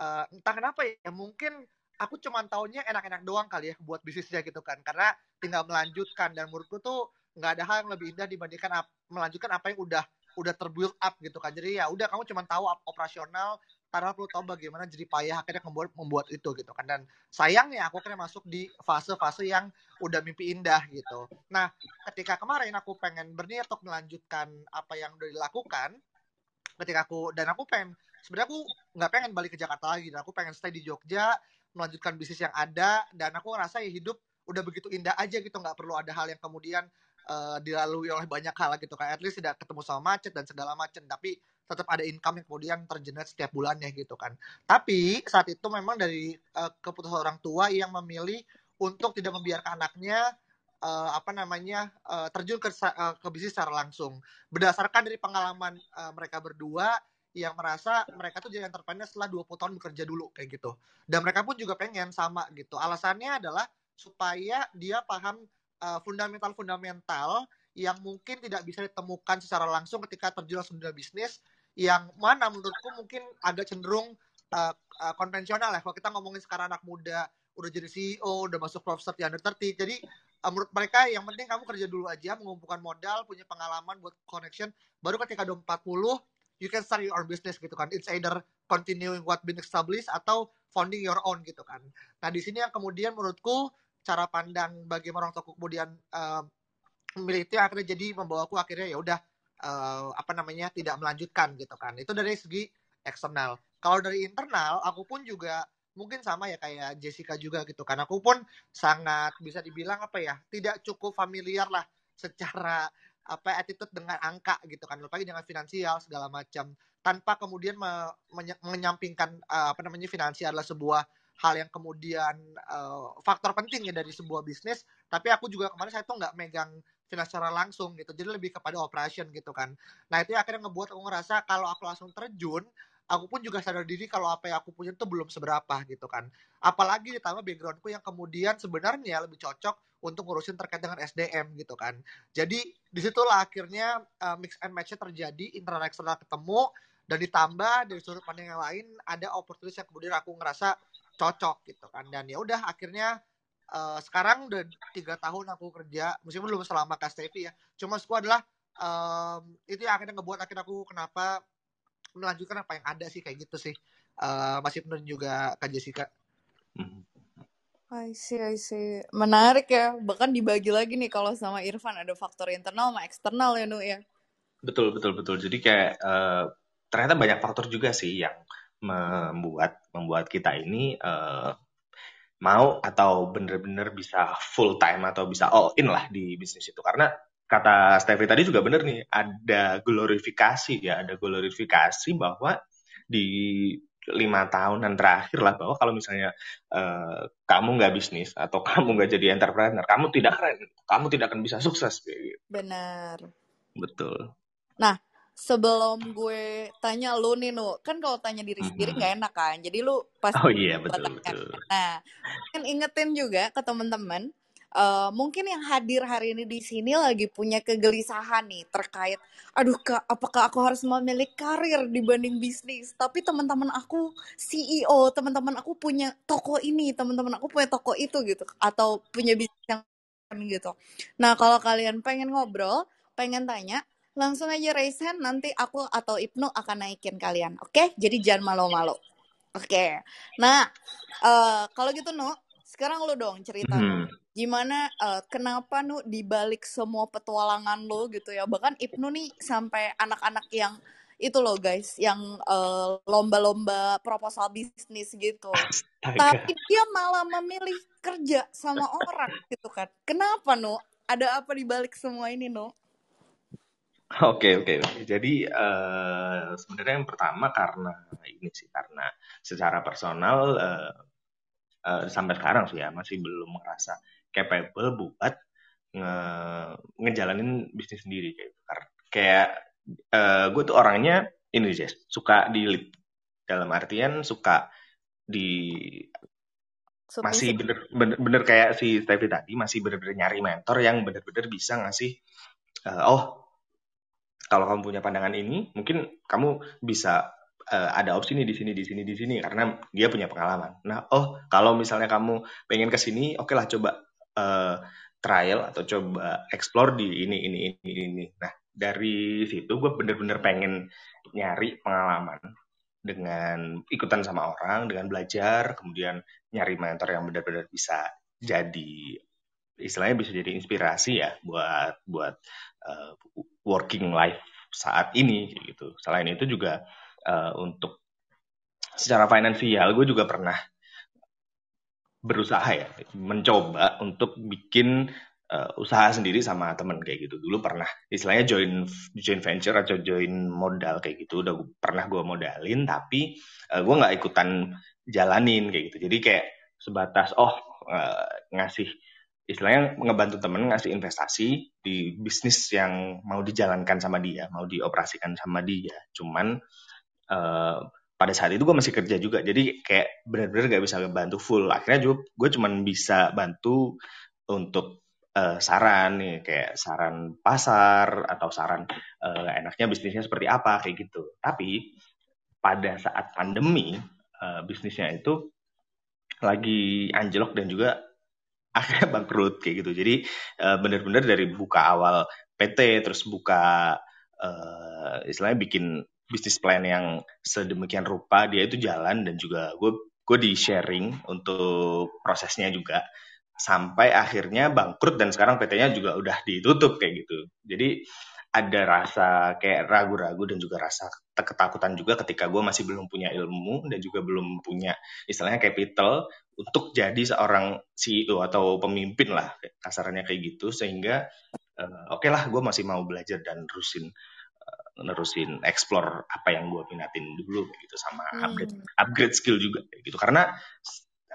uh, entah kenapa ya mungkin aku cuma taunya enak-enak doang kali ya buat bisnisnya gitu kan. Karena tinggal melanjutkan. Dan menurutku tuh nggak ada hal yang lebih indah dibandingkan ap, melanjutkan apa yang udah udah terbuild up gitu kan. Jadi ya udah kamu cuma tahu operasional karena perlu tahu bagaimana jadi payah akhirnya membuat membuat itu gitu kan. Dan sayangnya aku akhirnya masuk di fase-fase yang udah mimpi indah gitu. Nah ketika kemarin aku pengen berniat untuk melanjutkan apa yang udah dilakukan ketika aku dan aku pengen sebenarnya aku nggak pengen balik ke Jakarta lagi. Dan aku pengen stay di Jogja melanjutkan bisnis yang ada dan aku ngerasa ya hidup udah begitu indah aja gitu nggak perlu ada hal yang kemudian uh, dilalui oleh banyak hal gitu kan. At least tidak ketemu sama macet dan segala macet tapi tetap ada income yang kemudian tergenerate setiap bulannya gitu kan. Tapi saat itu memang dari uh, keputusan orang tua yang memilih untuk tidak membiarkan anaknya uh, apa namanya uh, terjun ke uh, ke bisnis secara langsung. Berdasarkan dari pengalaman uh, mereka berdua yang merasa mereka tuh jadi entrepreneur setelah 20 tahun bekerja dulu kayak gitu. Dan mereka pun juga pengen sama gitu. Alasannya adalah supaya dia paham fundamental fundamental-fundamental yang mungkin tidak bisa ditemukan secara langsung ketika terjun langsung dunia bisnis yang mana menurutku mungkin agak cenderung uh, uh, konvensional ya. Kalau kita ngomongin sekarang anak muda udah jadi CEO, udah masuk profesor di under 30. Jadi uh, menurut mereka yang penting kamu kerja dulu aja, mengumpulkan modal, punya pengalaman buat connection. Baru ketika udah 40, you can start your own business gitu kan. It's either continuing what been established atau founding your own gitu kan. Nah di sini yang kemudian menurutku cara pandang bagaimana orang tua kemudian uh, memilih itu akhirnya jadi membawa aku akhirnya ya udah uh, apa namanya tidak melanjutkan gitu kan. Itu dari segi eksternal. Kalau dari internal aku pun juga mungkin sama ya kayak Jessica juga gitu kan. Aku pun sangat bisa dibilang apa ya tidak cukup familiar lah secara apa attitude dengan angka gitu kan. Apalagi dengan finansial segala macam. Tanpa kemudian me, menyampingkan uh, apa namanya finansial adalah sebuah hal yang kemudian uh, faktor penting ya dari sebuah bisnis. Tapi aku juga kemarin saya tuh nggak megang finansial langsung gitu. Jadi lebih kepada operation gitu kan. Nah itu akhirnya ngebuat aku ngerasa kalau aku langsung terjun aku pun juga sadar diri kalau apa yang aku punya itu belum seberapa gitu kan. Apalagi ditambah backgroundku yang kemudian sebenarnya lebih cocok untuk ngurusin terkait dengan SDM gitu kan. Jadi di situlah akhirnya uh, mix and match terjadi, internal eksternal ketemu, dan ditambah dari sudut pandang yang lain ada opportunity yang kemudian aku ngerasa cocok gitu kan. Dan ya udah akhirnya uh, sekarang udah tiga tahun aku kerja, meskipun belum selama KSTV ya. Cuma aku adalah um, itu yang akhirnya ngebuat akhirnya aku kenapa melanjutkan apa yang ada sih kayak gitu sih uh, masih penuh juga Kak Jessica hmm. I see, I see. Menarik ya. Bahkan dibagi lagi nih kalau sama Irfan ada faktor internal sama eksternal ya, Nu ya. Betul, betul, betul. Jadi kayak uh, ternyata banyak faktor juga sih yang membuat membuat kita ini uh, mau atau bener-bener bisa full time atau bisa all in lah di bisnis itu. Karena kata Steffi tadi juga bener nih, ada glorifikasi ya, ada glorifikasi bahwa di lima tahunan terakhir lah bahwa kalau misalnya uh, kamu nggak bisnis atau kamu nggak jadi entrepreneur, kamu tidak keren, kamu tidak akan bisa sukses. Gitu. Benar. Betul. Nah, sebelum gue tanya lu nih, Nu, kan kalau tanya diri sendiri nggak mm -hmm. enak kan, jadi lu pasti. Oh iya betul betul. Nah, kan ingetin juga ke teman-teman uh, mungkin yang hadir hari ini di sini lagi punya kegelisahan nih terkait, aduh kak, apakah aku harus memilih karir dibanding bisnis? Tapi teman-teman aku CEO, teman-teman aku punya toko ini, teman-teman aku punya toko itu gitu, atau punya bisnis yang gitu. Nah kalau kalian pengen ngobrol, pengen tanya, langsung aja raise hand nanti aku atau Ibnu akan naikin kalian. Oke? Okay? Jadi jangan malu-malu. Oke. Okay. Nah, uh, kalau gitu Nu, sekarang lu dong cerita. Hmm gimana uh, kenapa nu dibalik semua petualangan lo gitu ya? Bahkan Ibnu nih sampai anak-anak yang itu loh guys yang eh, lomba-lomba proposal bisnis gitu. Astaga. tapi dia malah memilih kerja sama orang gitu kan. Kenapa nu? Ada apa dibalik semua ini nu? Oke oke oke. Jadi uh, sebenarnya yang pertama karena ini sih karena secara personal uh, uh, sampai sekarang sih ya masih belum merasa capable buat nge ngejalanin bisnis sendiri kayak gitu. Kayak uh, gue tuh orangnya ini Jess, suka di lead. Dalam artian suka di so, masih bener, bener bener kayak si Stevie tadi masih bener-bener nyari mentor yang bener-bener bisa ngasih uh, oh kalau kamu punya pandangan ini mungkin kamu bisa uh, ada opsi nih di sini di sini di sini karena dia punya pengalaman. Nah, oh kalau misalnya kamu pengen ke sini, oke okay lah coba uh, trial atau coba explore di ini ini ini ini. Nah dari situ gue bener-bener pengen nyari pengalaman dengan ikutan sama orang, dengan belajar, kemudian nyari mentor yang benar-benar bisa jadi istilahnya bisa jadi inspirasi ya buat buat uh, working life saat ini gitu. Selain itu juga uh, untuk secara finansial gue juga pernah berusaha ya mencoba untuk bikin uh, usaha sendiri sama temen kayak gitu. Dulu pernah istilahnya join join venture atau join modal kayak gitu udah pernah gue modalin tapi uh, eh, gue nggak ikutan jalanin kayak gitu. Jadi kayak sebatas oh uh, ngasih istilahnya ngebantu temen ngasih investasi di bisnis yang mau dijalankan sama dia mau dioperasikan sama dia. Cuman uh, pada saat itu gue masih kerja juga. Jadi kayak benar-benar gak bisa bantu full. Akhirnya juga gue cuman bisa bantu untuk uh, saran nih kayak saran pasar atau saran uh, enaknya bisnisnya seperti apa kayak gitu. Tapi pada saat pandemi uh, bisnisnya itu lagi anjlok dan juga akhirnya bangkrut kayak gitu. Jadi uh, benar-benar dari buka awal PT terus buka uh, istilahnya bikin bisnis plan yang sedemikian rupa dia itu jalan dan juga gue gue di sharing untuk prosesnya juga. Sampai akhirnya bangkrut dan sekarang PT-nya juga udah ditutup kayak gitu. Jadi ada rasa kayak ragu-ragu dan juga rasa ketakutan juga ketika gue masih belum punya ilmu dan juga belum punya istilahnya capital untuk jadi seorang CEO atau pemimpin lah kasarannya kayak gitu. Sehingga uh, oke okay lah gue masih mau belajar dan terusin nerusin explore apa yang gue minatin dulu gitu sama hmm. upgrade upgrade skill juga gitu. Karena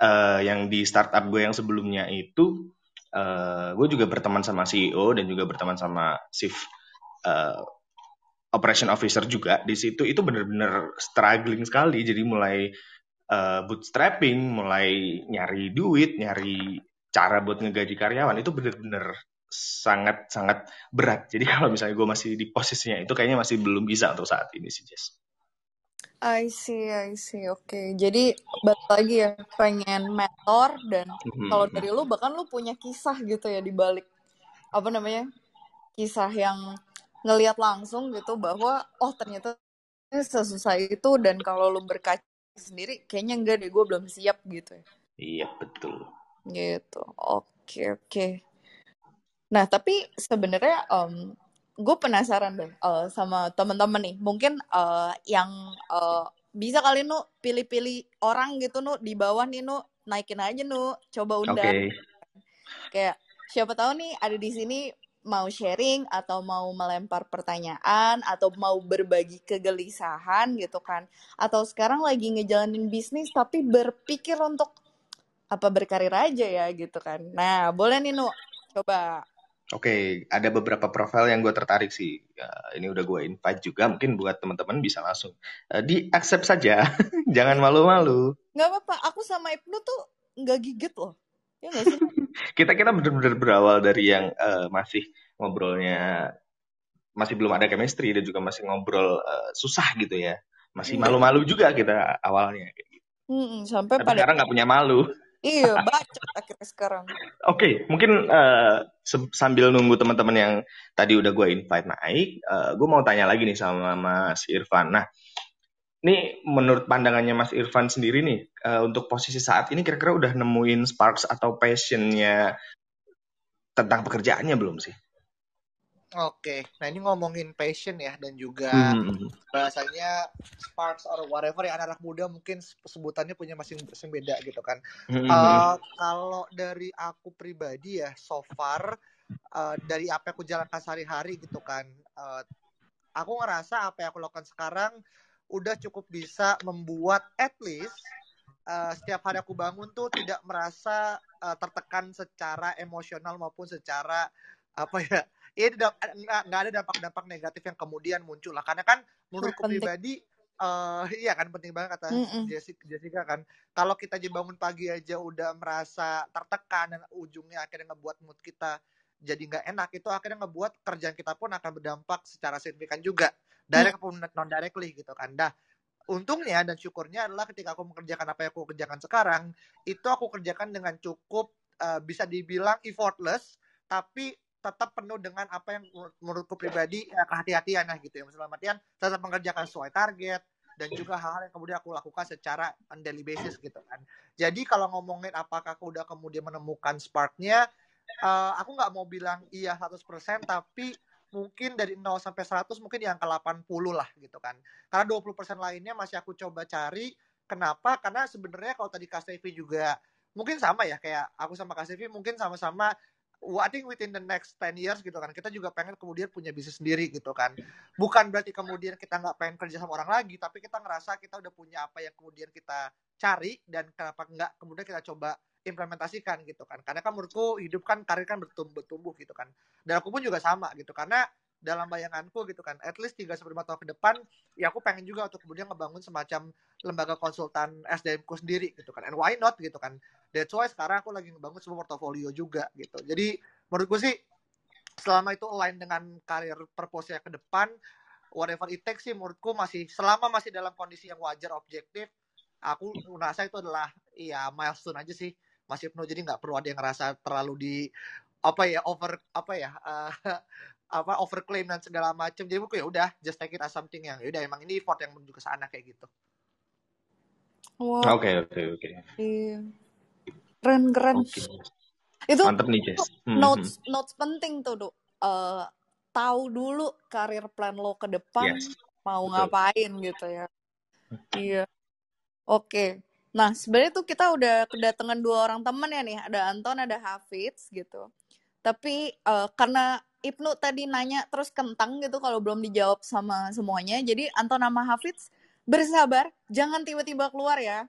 uh, yang di startup gue yang sebelumnya itu uh, gue juga berteman sama CEO dan juga berteman sama chief uh, operation officer juga di situ. Itu bener-bener struggling sekali. Jadi mulai uh, bootstrapping mulai nyari duit nyari cara buat ngegaji karyawan itu bener-bener sangat sangat berat. Jadi kalau misalnya gue masih di posisinya itu kayaknya masih belum bisa untuk saat ini sih Jess. I see, I see. Oke, okay. jadi balik lagi ya pengen mentor dan mm-hmm. kalau dari lu bahkan lu punya kisah gitu ya di balik apa namanya kisah yang ngelihat langsung gitu bahwa oh ternyata sesusah itu dan kalau lu berkaca sendiri kayaknya enggak deh gue belum siap gitu ya iya betul gitu oke oke nah tapi sebenarnya um, gue penasaran deh uh, sama temen-temen nih. Mungkin uh, yang uh, bisa kali nu pilih-pilih orang gitu nu. Di bawah nih nu. Naikin aja nu. Coba undang. Oke. Kayak siapa tahu nih ada di sini mau sharing atau mau melempar pertanyaan atau mau berbagi kegelisahan gitu kan. Atau sekarang lagi ngejalanin bisnis tapi berpikir untuk apa berkarir aja ya gitu kan. Nah boleh nih nu. Coba Oke, ada beberapa profil yang gue tertarik sih. Ya, ini udah gue invite juga, mungkin buat teman-teman bisa langsung uh, di accept saja, jangan malu-malu. nggak apa-apa aku sama Ibnu tuh nggak gigit loh ya nggak sih Kita kita benar-benar berawal dari yang uh, masih ngobrolnya masih belum ada chemistry dan juga masih ngobrol uh, susah gitu ya, masih Hmm. malu-malu juga kita awalnya. Mm-mm, sampai Tapi pada sekarang nggak punya malu. Iya bacot akhirnya sekarang Oke, mungkin eh, se- sambil nunggu teman-teman yang tadi udah gue invite naik, gue mau tanya lagi nih sama Mas Irfan. Nah, ini menurut pandangannya Mas Irfan sendiri nih, eh, untuk posisi saat ini kira-kira udah nemuin sparks atau passionnya tentang pekerjaannya belum sih? Oke, nah ini ngomongin passion ya dan juga Hmm, bahasanya sparks or whatever ya anak-anak muda mungkin sebutannya punya masing-masing beda gitu kan. hmm, Eh, kalau dari aku pribadi ya so far eh, dari apa yang aku jalankan sehari-hari gitu kan, eh, aku ngerasa apa yang aku lakukan sekarang udah cukup bisa membuat at least eh, setiap hari aku bangun tuh tidak merasa eh, tertekan secara emosional maupun secara apa ya ini tidak nggak nggak ada dampak-dampak negatif yang kemudian muncul lah. Karena kan menurutku pribadi eh iya kan penting banget kata. Jessica, Jessica kan. Kalau kita aja bangun pagi aja udah merasa tertekan dan ujungnya akhirnya ngebuat mood kita jadi nggak enak itu akhirnya ngebuat kerjaan kita pun akan berdampak secara signifikan juga. Direct pun non directly gitu kan. Dah untungnya dan syukurnya adalah ketika aku mengerjakan apa yang aku kerjakan sekarang itu aku kerjakan dengan cukup eh, bisa dibilang effortless tapi tetap penuh dengan apa yang menur- menurutku pribadi ya, kehati-hatian lah gitu ya. Dalam artian tetap mengerjakan sesuai target dan juga hal-hal yang kemudian aku lakukan secara on daily basis gitu kan. Jadi kalau ngomongin apakah aku udah kemudian menemukan sparknya eh, aku nggak mau bilang iya 100% tapi mungkin dari 0 sampai 100 mungkin di angka 80 lah gitu kan. Karena 20% lainnya masih aku coba cari. Kenapa? Karena sebenarnya kalau tadi Kak juga mungkin sama ya kayak aku sama Kak Stevi mungkin sama-sama I think within the next 10 years gitu kan. Kita juga pengen kemudian punya bisnis sendiri gitu kan. Bukan berarti kemudian kita nggak pengen kerja sama orang lagi tapi kita ngerasa kita udah punya apa yang kemudian kita cari dan kenapa nggak kemudian kita coba implementasikan gitu kan. Karena kan menurutku hidup kan karir kan bertumbuh bertumbuh gitu kan. Dan aku pun juga sama gitu. Karena dalam bayanganku gitu kan at least 3 sampai 5 tahun ke depan ya aku pengen juga untuk kemudian ngebangun semacam lembaga konsultan SDM ku sendiri gitu kan. And why not gitu kan? That's why sekarang aku lagi ngebangun sebuah portofolio juga gitu. Jadi menurutku sih selama itu align dengan karir purpose ke depan whatever it takes sih menurutku masih selama masih dalam kondisi yang wajar objektif aku merasa itu adalah ya milestone aja sih. Masih penuh jadi nggak perlu ada yang ngerasa terlalu di apa ya over apa ya eh, apa overclaim dan segala macam jadi buku ya udah just take it as something yang ya udah emang ini effort yang menuju ke sana kayak gitu Oke, oke, oke. iya. keren keren. Oke. Itu Mantep nih, Jess. Hmm, hmm. notes notes penting tuh, Duk. Eh, tahu dulu karir plan lo ke depan Yes, mau betul. ngapain gitu ya. Iya. Oke. Nah, sebenarnya tuh kita udah kedatangan dua orang temen ya nih. Ada Anton, ada Hafiz gitu. Tapi eh, karena Ibnu tadi nanya terus kentang gitu kalau belum dijawab sama semuanya. Jadi Anton sama Hafiz bersabar, jangan tiba-tiba keluar ya.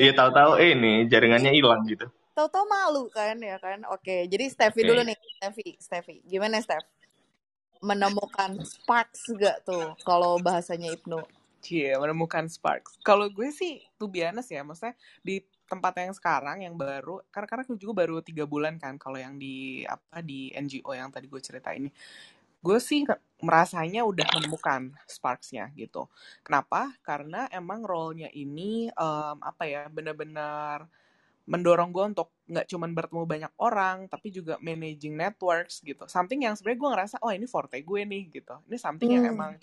Iya, tahu-tahu eh, ini jaringannya hilang gitu. Tahu-tahu malu kan ya kan. Oke, jadi Steffi Oke. dulu nih, Steffi. Steffi, gimana Steph? Menemukan sparks gak tuh kalau bahasanya Ibnu? Cie, menemukan sparks. Kalau gue sih, tuh biasa ya, maksudnya di tempat yang sekarang yang baru, karena karena aku juga baru tiga bulan kan, kalau yang di apa di NGO yang tadi gue cerita ini, gue sih merasanya udah menemukan sparksnya gitu. Kenapa? Karena emang role-nya ini em, apa ya, benar-benar mendorong gue untuk nggak cuman bertemu banyak orang tapi juga managing networks gitu something yang sebenarnya gue ngerasa oh ini forte gue nih gitu ini something yang Hmm. emang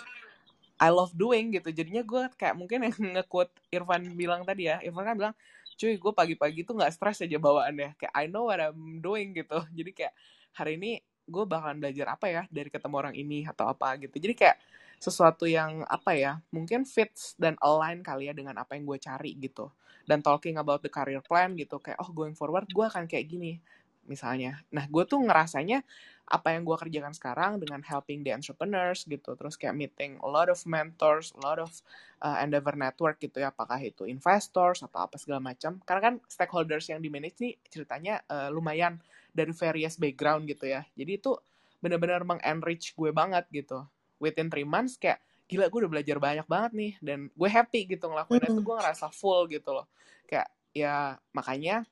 I love doing gitu jadinya gue kayak mungkin yang nge-quote Irfan bilang tadi ya Irfan kan bilang cuy gue pagi-pagi tuh nggak stres aja bawaannya. Kayak I know what I'm doing gitu. Jadi kayak hari ini gue bakalan belajar apa ya dari ketemu orang ini atau apa gitu. Jadi kayak sesuatu yang apa ya mungkin fits dan align kali ya dengan apa yang gue cari gitu. Dan talking about the career plan gitu. Kayak oh going forward gue akan kayak gini misalnya. Nah gue tuh ngerasanya apa yang gue kerjakan sekarang dengan helping the entrepreneurs gitu terus kayak meeting a lot of mentors a lot of uh, endeavor network gitu ya apakah itu investors atau apa segala macam. Karena kan stakeholders yang di manage nih ceritanya uh, lumayan dari various background gitu ya. Jadi itu benar-benar mengenrich gue banget gitu. Within three months kayak gila gue udah belajar banyak banget nih dan gue happy gitu ngelakuin itu Hmm. gue ngerasa full gitu loh. Kayak ya makanya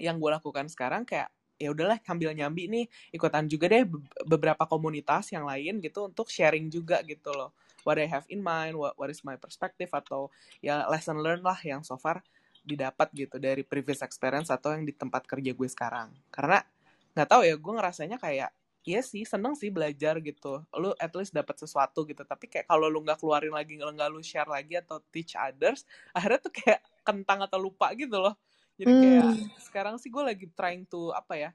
yang gue lakukan sekarang kayak ya udahlah sambil nyambi nih ikutan juga deh be- beberapa komunitas yang lain gitu untuk sharing juga gitu loh what I have in mind what, what is my perspective atau ya lesson learn lah yang so far didapat gitu dari previous experience atau yang di tempat kerja gue sekarang karena nggak tahu ya gue ngerasanya kayak Iya sih, seneng sih belajar gitu. Lu at least dapat sesuatu gitu. Tapi kayak kalau lu nggak keluarin lagi, nggak lu share lagi atau teach others, akhirnya tuh kayak kentang atau lupa gitu loh. Jadi kayak Hmm. sekarang sih gue lagi trying to apa ya?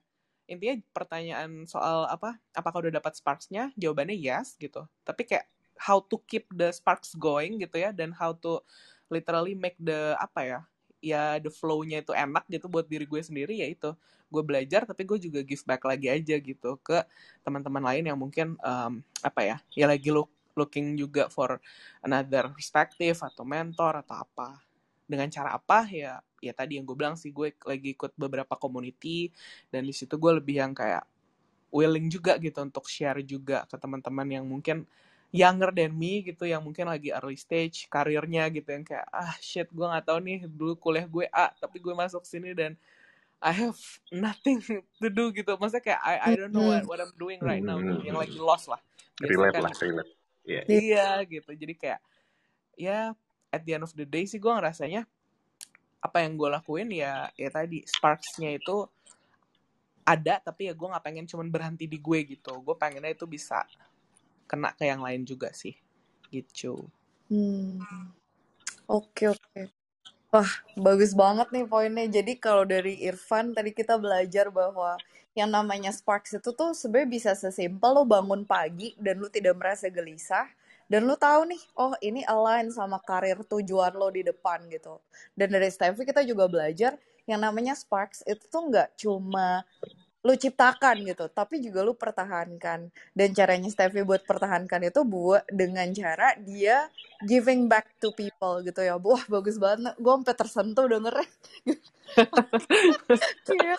Intinya pertanyaan soal apa? Apakah udah dapat sparks-nya? Jawabannya yes gitu. Tapi kayak how to keep the sparks going gitu ya dan how to literally make the apa ya? Ya the flow-nya itu enak gitu buat diri gue sendiri ya itu. Gue belajar tapi gue juga give back lagi aja gitu ke teman-teman lain yang mungkin um, apa ya? Ya lagi look looking juga for another perspective atau mentor atau apa dengan cara apa ya ya tadi yang gue bilang sih gue lagi ikut beberapa community dan di situ gue lebih yang kayak willing juga gitu untuk share juga ke teman-teman yang mungkin younger than me gitu yang mungkin lagi early stage karirnya gitu yang kayak ah shit gue nggak tahu nih dulu kuliah gue A tapi gue masuk sini dan I have nothing to do gitu. Maksudnya kayak I I don't know what what I'm doing right now gitu yang lagi lost lah biasanya relate kan lah relate. Iya. Iya. iya gitu. Jadi kayak ya at the end of the day sih gue ngerasanya apa yang gue lakuin ya ya tadi sparksnya itu ada tapi ya gue nggak pengen cuman berhenti di gue gitu gue pengennya itu bisa kena ke yang lain juga sih gitu Hmm. Oke, oke. Wah, bagus banget nih poinnya. Jadi kalau dari Irfan tadi kita belajar bahwa yang namanya sparks itu tuh sebenarnya bisa sesimpel lo bangun pagi dan lu tidak merasa gelisah dan lu tahu nih, oh ini align sama karir tujuan lo di depan gitu. Dan dari Steffi kita juga belajar yang namanya sparks itu tuh nggak cuma lu ciptakan gitu, tapi juga lu pertahankan. Dan caranya Steffi buat pertahankan itu buat dengan cara dia giving back to people gitu ya. Wah, bagus banget. Gue sampai tersentuh dengernya. Iya.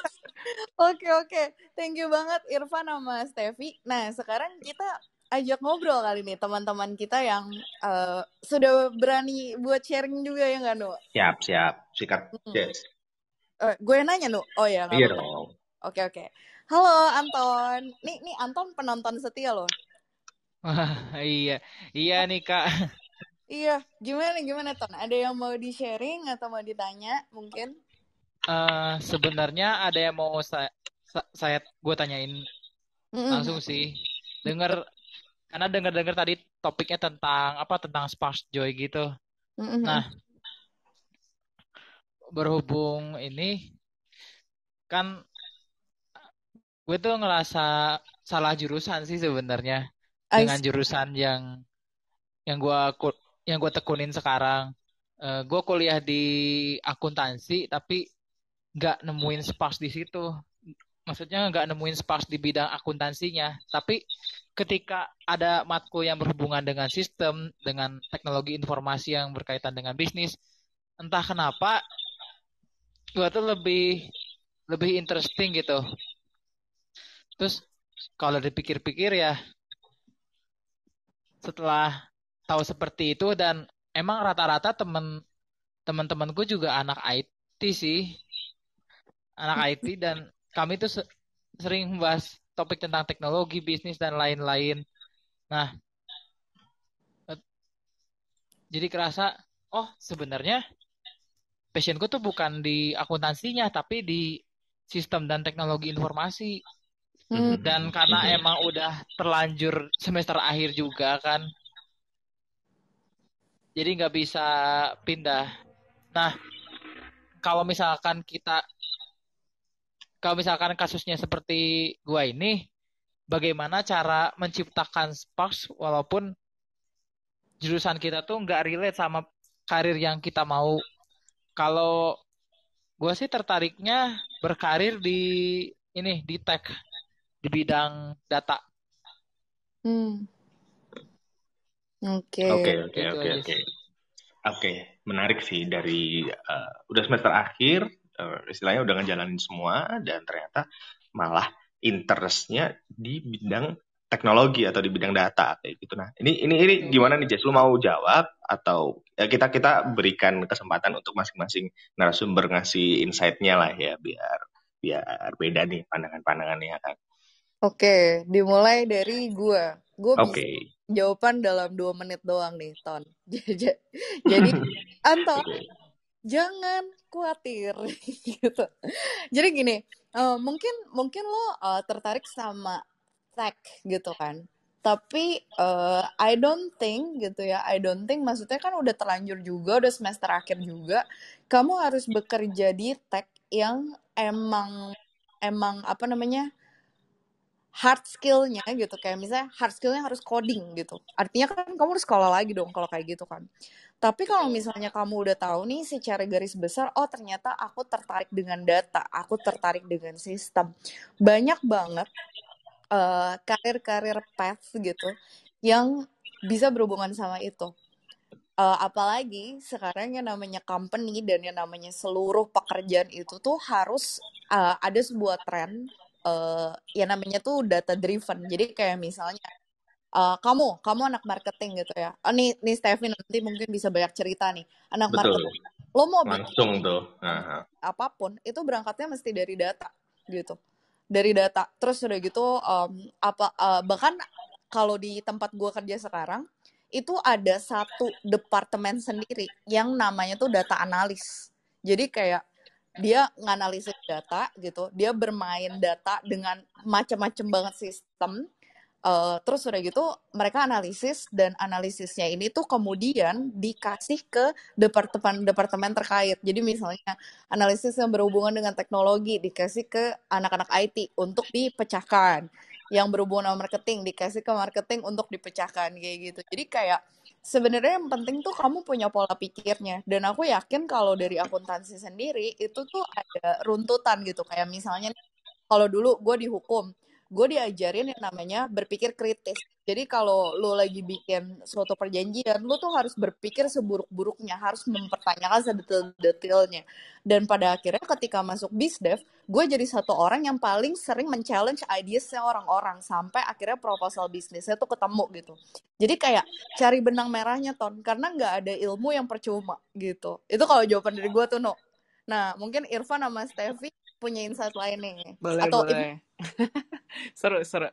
Oke, oke. Thank you banget Irfan sama Steffi. Nah, sekarang kita ajak ngobrol kali nih teman-teman kita yang eh, sudah berani buat sharing juga ya nggak, Nu? siap siap sikat Hmm. yes Eh, gue nanya, Nu. Oh ya, iya apa-apa. dong Oke, oke. Halo, Anton. Nih, nih Anton penonton setia loh. Wah, iya. Iya nih, Kak. Iya, gimana gimana Ton? Ada yang mau di-sharing atau mau ditanya mungkin? Eh, sebenarnya ada yang mau saya saya gue tanyain langsung sih. Dengar karena dengar-dengar tadi topiknya tentang apa tentang spark joy gitu. Mm-mm. Nah, berhubung ini kan gue tuh ngerasa salah jurusan sih sebenarnya dengan jurusan yang yang gue yang gue tekunin sekarang. Eh, gue kuliah di akuntansi tapi nggak nemuin sparks di situ. Maksudnya nggak nemuin sparks di bidang akuntansinya. Tapi ketika ada matkul yang berhubungan dengan sistem, dengan teknologi informasi yang berkaitan dengan bisnis, entah kenapa gue tuh lebih lebih interesting gitu. Terus kalau dipikir-pikir ya setelah tahu seperti itu dan emang rata-rata temen teman-temanku juga anak IT sih, anak IT dan kami tuh se- sering membahas topik tentang teknologi, bisnis dan lain-lain. Nah, jadi kerasa, oh sebenarnya passionku tuh bukan di akuntansinya tapi di sistem dan teknologi informasi Hmm. dan karena Mhm. emang udah terlanjur semester akhir juga kan jadi nggak bisa pindah nah kalau misalkan kita kalau misalkan kasusnya seperti gua ini bagaimana cara menciptakan sparks walaupun jurusan kita tuh nggak relate sama karir yang kita mau kalau gua sih tertariknya berkarir di ini di tech di bidang data Hmm. Oke. Oke, oke, Gitu oke, oke. Oke, menarik sih dari eh, udah semester akhir, eh, istilahnya udah ngejalanin semua dan ternyata malah interestnya di bidang teknologi atau di bidang data kayak gitu. Nah, ini ini ini gimana nih Jess? Lu mau jawab atau ya kita kita berikan kesempatan untuk masing-masing narasumber ngasih insight-nya lah ya biar biar beda nih pandangan-pandangannya kan. Oke, dimulai dari gua. Gua bisa Oke. jawaban dalam dua menit doang nih, Ton. Jadi, Anton, Oke. Jangan khawatir gitu. Jadi gini, eh, mungkin mungkin lo eh, tertarik sama tech gitu kan. Tapi eh, I don't think gitu ya, I don't think maksudnya kan udah terlanjur juga, udah semester akhir juga. Kamu harus bekerja di tech yang emang emang apa namanya hard skillnya gitu kayak misalnya hard skillnya harus coding gitu. Artinya kan kamu harus sekolah lagi dong kalau kayak gitu kan. Tapi kalau misalnya kamu udah tahu nih secara garis besar oh ternyata aku tertarik dengan data aku tertarik dengan sistem. Banyak banget eh, karir-karir path gitu yang bisa berhubungan sama itu. Eh, apalagi sekarang yang namanya company dan yang namanya seluruh pekerjaan itu tuh harus eh, ada sebuah tren eh yang namanya tuh data driven. Jadi kayak misalnya eh, kamu, kamu anak marketing gitu ya. Oh, nih, nih Stevie nanti mungkin bisa banyak cerita nih. Anak Betul. marketing, lo mau bikin Langsung tuh. Nah, apa pun itu berangkatnya mesti dari data gitu. Dari data. Terus udah gitu em, apa eh, bahkan kalau di tempat gua kerja sekarang itu ada satu departemen sendiri yang namanya tuh data analis. Jadi kayak dia nganalisis data gitu, dia bermain data dengan macam-macam banget sistem. Eh, terus udah gitu mereka analisis dan analisisnya ini tuh kemudian dikasih ke departemen-departemen terkait. Jadi misalnya analisis yang berhubungan dengan teknologi dikasih ke anak-anak IT untuk dipecahkan. Yang berhubungan sama marketing dikasih ke marketing untuk dipecahkan kayak gitu. Jadi kayak sebenarnya yang penting tuh kamu punya pola pikirnya. Dan aku yakin kalau dari akuntansi sendiri itu tuh ada runtutan gitu. Kayak misalnya kalau dulu gue dihukum, gue diajarin yang namanya berpikir kritis. Jadi kalau lo lagi bikin suatu perjanjian, lo tuh harus berpikir seburuk-buruknya, harus mempertanyakan sedetail-detailnya. Dan pada akhirnya ketika masuk bisdev, gue jadi satu orang yang paling sering men-challenge ideasnya orang-orang sampai akhirnya proposal bisnisnya tuh ketemu gitu. Jadi kayak cari benang merahnya ton, karena nggak ada ilmu yang percuma gitu. Itu kalau jawaban dari gue tuh no. Nah mungkin Irfan sama Steffi punya insight lain nih. Boleh, Atau ini boleh. seru, seru.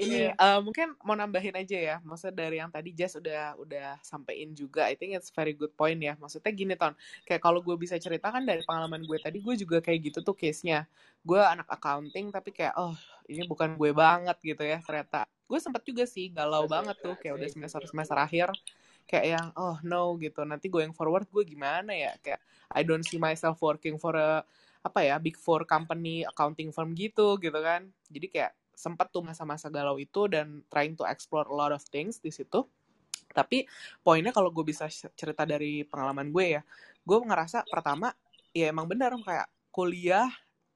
Ini Iya. eh, mungkin mau nambahin aja ya. Maksudnya dari yang tadi Jess udah udah sampein juga. I think it's very good point ya. Maksudnya gini Ton, kayak kalau gue bisa ceritakan dari pengalaman gue tadi, gue juga kayak gitu tuh case-nya. Gue anak accounting tapi kayak oh ini bukan gue banget gitu ya ternyata. Gue sempet juga sih galau banget tuh kayak udah semester semester akhir kayak yang oh no gitu nanti going forward gue gimana ya kayak I don't see myself working for a apa ya big four company accounting firm gitu gitu kan. Jadi kayak sempat tuh masa-masa galau itu dan trying to explore a lot of things di situ. Tapi poinnya kalau gue bisa cerita dari pengalaman gue ya gue ngerasa pertama ya emang benar kayak kuliah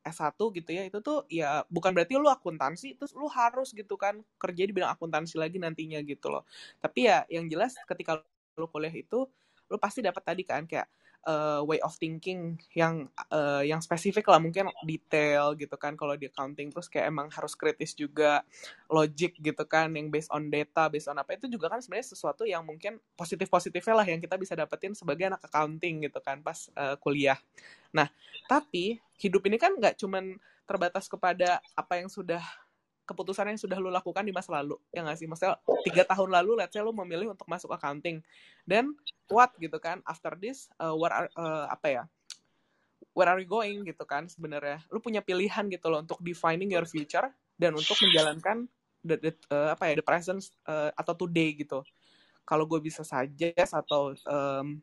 S1 gitu ya itu tuh ya bukan berarti lu akuntansi terus lu harus gitu kan kerja di bidang akuntansi lagi nantinya gitu loh. Tapi ya yang jelas ketika lu kuliah itu lu pasti dapat tadi kan kayak uh, way of thinking yang uh, yang spesifik lah mungkin detail gitu kan kalau di accounting. Terus kayak emang harus kritis juga logic gitu kan yang based on data based on apa. Itu juga kan sebenarnya sesuatu yang mungkin positif positifnya lah yang kita bisa dapetin sebagai anak accounting gitu kan pas uh, kuliah. Nah tapi hidup ini kan nggak cuman terbatas kepada apa yang sudah keputusan yang sudah lu lakukan di masa lalu ya nggak sih? Maksudnya tiga tahun lalu let's say lu memilih untuk masuk accounting. Dan what gitu kan? After this uh, what are, uh, apa ya? Where are you going gitu kan sebenarnya? Lu punya pilihan gitu loh untuk defining your future dan untuk menjalankan the, the uh, apa ya the present uh, atau today gitu. Kalau gue bisa suggest atau um,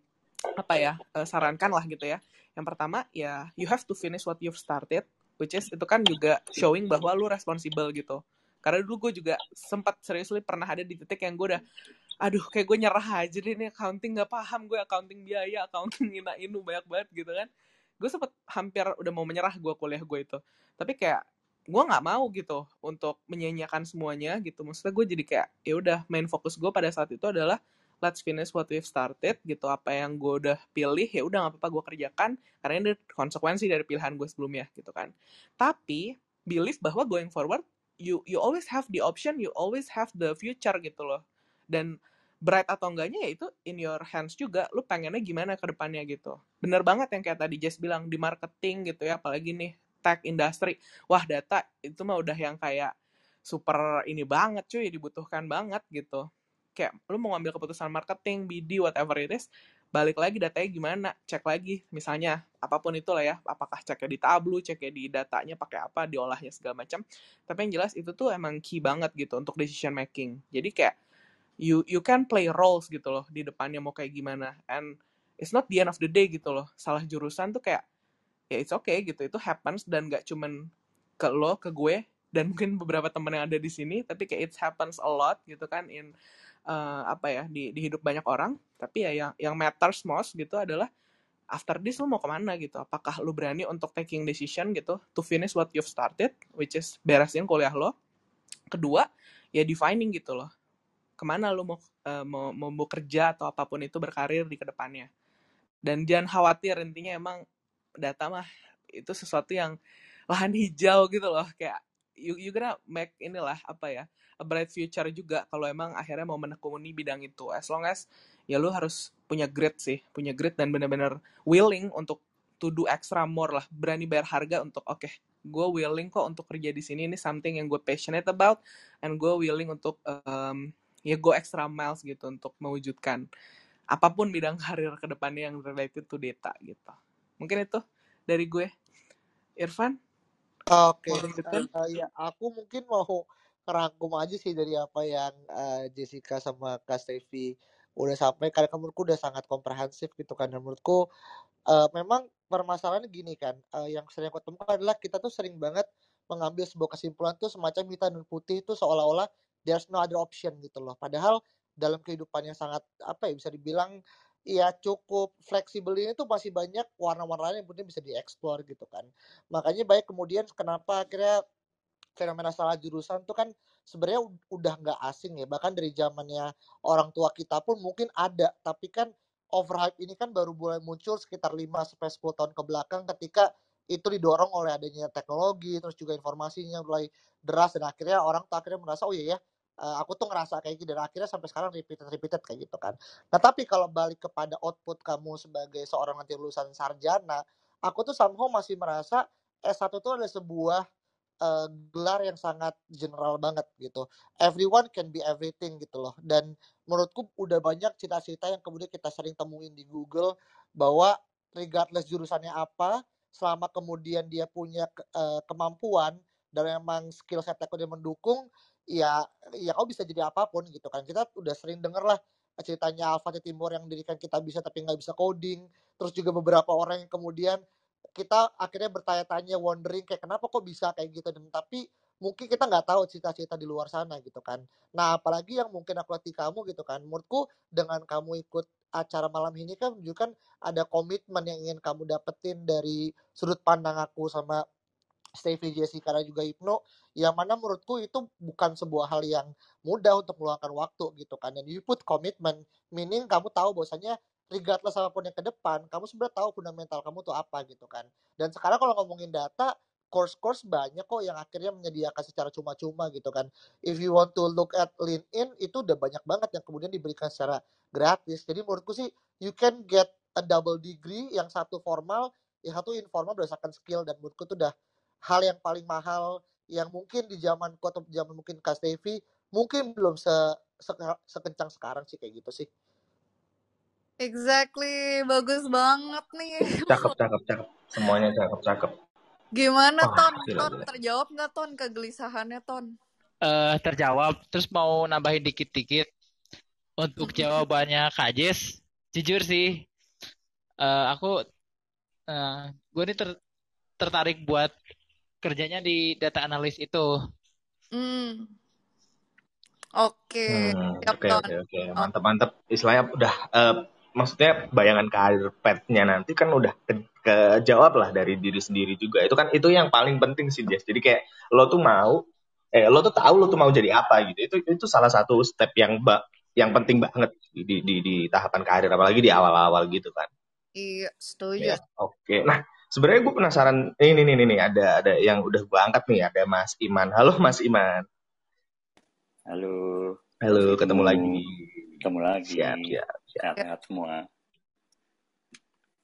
apa ya uh, sarankan lah gitu ya. Yang pertama ya you have to finish what you've started which is itu kan juga showing bahwa lu responsible gitu. Karena dulu gue juga sempat seriously pernah ada di titik yang gue udah aduh kayak gue nyerah aja deh nih accounting gak paham gue accounting biaya accounting ina inu banyak banget gitu kan. Gue sempet hampir udah mau menyerah gue kuliah gue itu. Tapi kayak gue nggak mau gitu untuk menyanyiakan semuanya gitu. Maksudnya gue jadi kayak ya udah main fokus gue pada saat itu adalah let's finish what we've started gitu apa yang gue udah pilih ya udah nggak apa-apa gue kerjakan karena ini konsekuensi dari pilihan gue sebelumnya gitu kan. Tapi believe bahwa going forward you you always have the option you always have the future gitu loh. Dan bright atau enggaknya ya itu in your hands juga lu pengennya gimana ke depannya gitu. Bener banget yang kayak tadi Jess bilang di marketing gitu ya apalagi nih tech industry. Wah data itu mah udah yang kayak super ini banget cuy dibutuhkan banget gitu kayak lu mau ngambil keputusan marketing BD whatever it is balik lagi datanya gimana? Cek lagi misalnya apa pun itulah ya apakah ceknya di tablu ceknya di datanya pakai apa diolahnya segala macam. Tapi yang jelas itu tuh emang key banget gitu untuk decision making. Jadi kayak you you can play roles gitu loh di depannya mau kayak gimana. And it's not the end of the day gitu loh. Salah jurusan tuh kayak ya it's okay gitu. Itu happens dan gak cuman ke lo ke gue dan mungkin beberapa temen yang ada di sini tapi kayak it happens a lot gitu kan in uh, apa ya di, di hidup banyak orang. Tapi ya yang yang matters most gitu adalah after this lu mau ke mana gitu. Apakah lu berani untuk taking decision gitu to finish what you've started which is beresin kuliah lo. Kedua ya defining gitu loh. Ke mana lu mau uh, mau, mau mau kerja atau apa pun itu berkarir di ke depannya. Dan jangan khawatir intinya emang data mah itu sesuatu yang lahan hijau gitu loh. Kayak you you gonna make inilah apa ya a bright future juga kalau emang akhirnya mau menekuni bidang itu. As long as ya lu harus punya grit sih punya grit dan benar-benar willing untuk to do extra more lah berani bayar harga untuk oke okay, gue willing kok untuk kerja di sini ini something yang gue passionate about and gue willing untuk um, ya go extra miles gitu untuk mewujudkan apa pun bidang karir ke depannya yang related to data gitu. Mungkin itu dari gue. Irfan Oke, okay. uh, ya aku mungkin mau ngerangkum aja sih dari apa yang uh, Jessica sama Kak Stevi udah sampai karena menurutku udah sangat komprehensif gitu kan. Dan menurutku uh, memang permasalahan gini kan uh, yang sering aku temukan adalah kita tuh sering banget mengambil sebuah kesimpulan tuh semacam hitam dan putih itu seolah-olah there's no other option gitu loh. Padahal dalam kehidupan yang sangat apa ya bisa dibilang ya cukup fleksibel. Ini tuh masih banyak warna-warna yang mungkin bisa dieksplor gitu kan. Makanya baik kemudian kenapa akhirnya fenomena salah jurusan tuh kan sebenarnya udah nggak asing ya. Bahkan dari zamannya orang tua kita pun mungkin ada. Tapi kan overhype ini kan baru mulai muncul sekitar 5 sampai 10 tahun ke belakang ketika itu didorong oleh adanya teknologi terus juga informasinya mulai deras dan akhirnya orang tuh akhirnya merasa oh iya ya uh, aku tuh ngerasa kayak gitu dan akhirnya sampai sekarang repeated repeated kayak gitu kan. Nah tapi kalau balik kepada output kamu sebagai seorang nanti lulusan sarjana, aku tuh somehow masih merasa S1 itu adalah sebuah uh, gelar yang sangat general banget gitu. Everyone can be everything gitu loh. Dan menurutku udah banyak cita-cita yang kemudian kita sering temuin di Google bahwa regardless jurusannya apa, selama kemudian dia punya uh, kemampuan dan memang skill setnya dia mendukung, ya ya kau bisa jadi apa pun gitu kan. Kita udah sering denger lah ceritanya Alpha Timur yang dirikan kita bisa tapi nggak bisa coding. Terus juga beberapa orang yang kemudian kita akhirnya bertanya-tanya wondering kayak kenapa kok bisa? kayak gitu. Dan tapi mungkin kita nggak tahu cita-cita di luar sana gitu kan. Nah apalagi yang mungkin aku latih kamu gitu kan. Menurutku dengan kamu ikut acara malam ini kan menunjukkan ada komitmen yang ingin kamu dapetin dari sudut pandang aku sama Stevie Jessica dan juga Ibnu yang mana menurutku itu bukan sebuah hal yang mudah untuk meluangkan waktu gitu kan dan you put commitment meaning kamu tahu bahwasanya regardless apa pun yang ke depan kamu sebenarnya tahu fundamental kamu tuh apa gitu kan dan sekarang kalau ngomongin data course-course banyak kok yang akhirnya menyediakan secara cuma-cuma gitu kan. If you want to look at LinkedIn itu udah banyak banget yang kemudian diberikan secara gratis. Jadi menurutku sih you can get a double degree yang satu formal, yang satu informal berdasarkan skill dan menurutku tuh udah hal yang paling mahal yang mungkin di zaman atau zaman mungkin Kak Stevi mungkin belum se, se sekencang sekarang sih kayak gitu sih. Exactly, bagus banget nih. Cakep, cakep, cakep. Semuanya cakep, cakep. Gimana Wah, Ton? gila, Ton gila. terjawab nggak Ton kegelisahannya Ton? eh terjawab. Terus mau nambahin dikit-dikit untuk jawabannya Kak Jess. Jujur sih, eh aku eh gue ini ter- tertarik buat kerjanya di data analis itu. Hmm. Oke, Hmm, siap oke, Ton. oke, oke. Mantap, mantap. Istilahnya udah, eh, maksudnya bayangan karir petnya nanti kan udah ke, kejawab lah dari diri sendiri juga. Itu kan itu yang paling penting sih, Jess. Jadi kayak lo tuh mau, eh lo tuh tahu lo tuh mau jadi apa gitu. Itu itu salah satu step yang ba- yang penting banget di, di, di, di tahapan karir, apalagi di awal-awal gitu kan. Iya, setuju. Ya, oke. Nah, sebenarnya gue penasaran. Ini, ini, ini, ini, ada, ada yang udah gue angkat nih. Ada Mas Iman. Halo, Mas Iman. Halo, Halo, ketemu, lagi. ketemu lagi, Siap, siap, siap. sehat-sehat semua.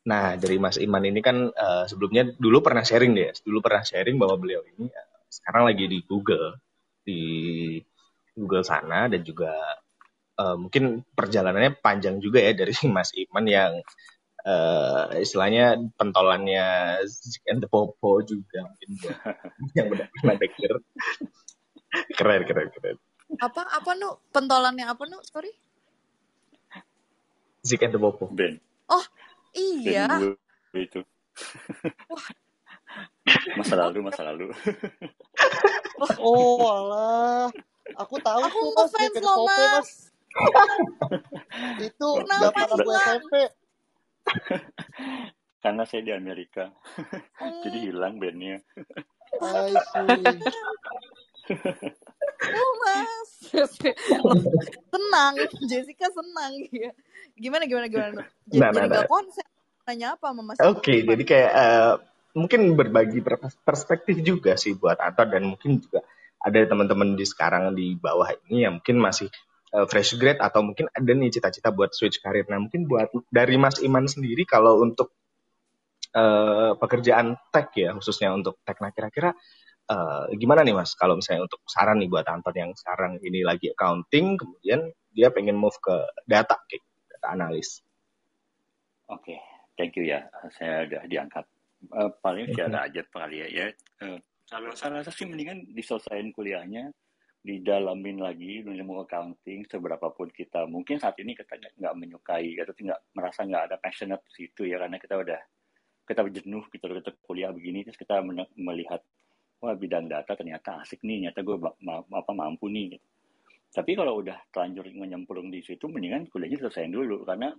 Nah, dari Mas Iman ini kan eh, sebelumnya dulu pernah sharing deh, dulu pernah sharing bahwa beliau ini eh, sekarang lagi di Google, di Google sana dan juga eh, mungkin perjalanannya panjang juga ya dari Mas Iman yang eh, istilahnya pentolannya Zik and the Popo juga mungkin yang udah pernah denger. keren, keren, keren. Apa apa nu pentolannya apa nu? Sorry. Zik and the Popo. Ben, Oh, Ben iya. gue itu. Masa lalu, masa lalu. Oh, alah. Aku tahu Aku tuh Mas, loh, Pope, Mas. Mas. Itu Kenapa zaman aku? SMP. Karena saya di Amerika, jadi Hmm. hilang bandnya. I. Oh, Mas. Senang, Jessica senang ya. Gimana gimana gimana? Nu? J- Nah, nah, Jadi nah. gak konsen. Nanya apa sama Mas Oke, Iman? jadi kayak eh, mungkin berbagi per- perspektif juga sih buat Anton dan mungkin juga ada teman-teman di sekarang di bawah ini yang mungkin masih eh, fresh grade atau mungkin ada nih cita-cita buat switch karir. Nah, mungkin buat dari Mas Iman sendiri kalau untuk eh, pekerjaan tech ya khususnya untuk tech, nah kira-kira eh, gimana nih Mas kalau misalnya untuk saran nih buat Anton yang sekarang ini lagi accounting, kemudian dia pengen move ke data, kayak data analis. Oke, thank you ya. Saya udah diangkat. Eh, paling Mhm. secara aja kali ya. ya. Eh, kalau saya rasa sih mendingan diselesain kuliahnya, didalamin lagi ilmu accounting seberapa pun kita mungkin saat ini kita nggak menyukai atau nggak merasa nggak ada passionate di situ ya karena kita udah kita jenuh gitu kita kuliah begini terus kita melihat wah bidang data ternyata asik nih ternyata gue ma- apa mampu nih gitu. tapi kalau udah terlanjur menyemplung di situ mendingan kuliahnya selesaiin dulu karena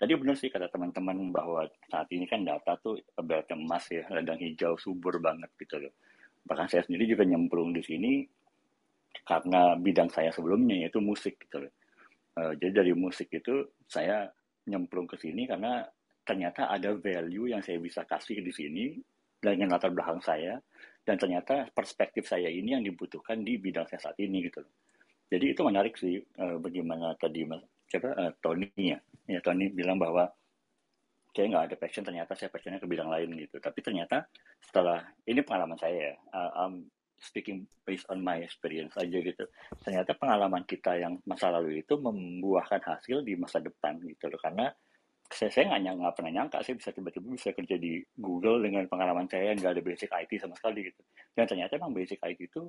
tadi benar sih kata teman-teman bahwa saat ini kan data tuh ibaratnya emas ya ladang hijau subur banget gitu loh bahkan saya sendiri juga nyemplung di sini karena bidang saya sebelumnya yaitu musik gitu Eh, jadi dari musik itu saya nyemplung ke sini karena ternyata ada value yang saya bisa kasih di sini dengan latar belakang saya dan ternyata perspektif saya ini yang dibutuhkan di bidang saya saat ini gitu. Jadi itu menarik sih eh, bagaimana tadi mas siapa eh, Tony ya, ya Tony bilang bahwa kayak nggak ada passion ternyata saya passionnya ke bidang lain gitu. Tapi ternyata setelah ini pengalaman saya ya, uh, I'm speaking based on my experience aja gitu. Ternyata pengalaman kita yang masa lalu itu membuahkan hasil di masa depan gitu loh. Karena saya saya nggak nggak pernah nyangka saya bisa tiba-tiba bisa kerja di Google dengan pengalaman saya yang nggak ada basic IT sama sekali gitu. Dan ternyata emang basic IT itu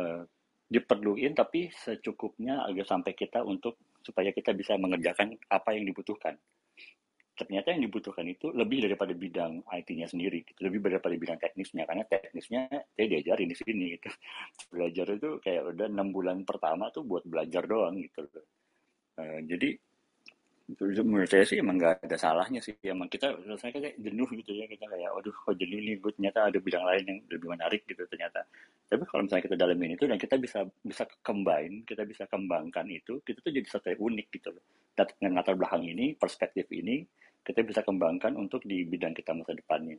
eh, diperluin tapi secukupnya agar sampai kita untuk supaya kita bisa mengerjakan apa yang dibutuhkan. Ternyata yang dibutuhkan itu lebih daripada bidang IT-nya sendiri, gitu. lebih daripada bidang teknisnya karena teknisnya saya diajarin di sini gitu. Belajar itu kayak udah enam bulan pertama tuh buat belajar doang gitu. Eh, jadi menurut saya sih emang nggak ada salahnya sih emang kita saya kayak jenuh gitu ya kita kayak waduh kok jenuh nih gue ternyata ada bidang lain yang lebih menarik gitu ternyata tapi kalau misalnya kita dalamin itu dan kita bisa bisa combine kita bisa kembangkan itu kita tuh jadi satu yang unik gitu loh dengan latar belakang ini perspektif ini kita bisa kembangkan untuk di bidang kita masa depannya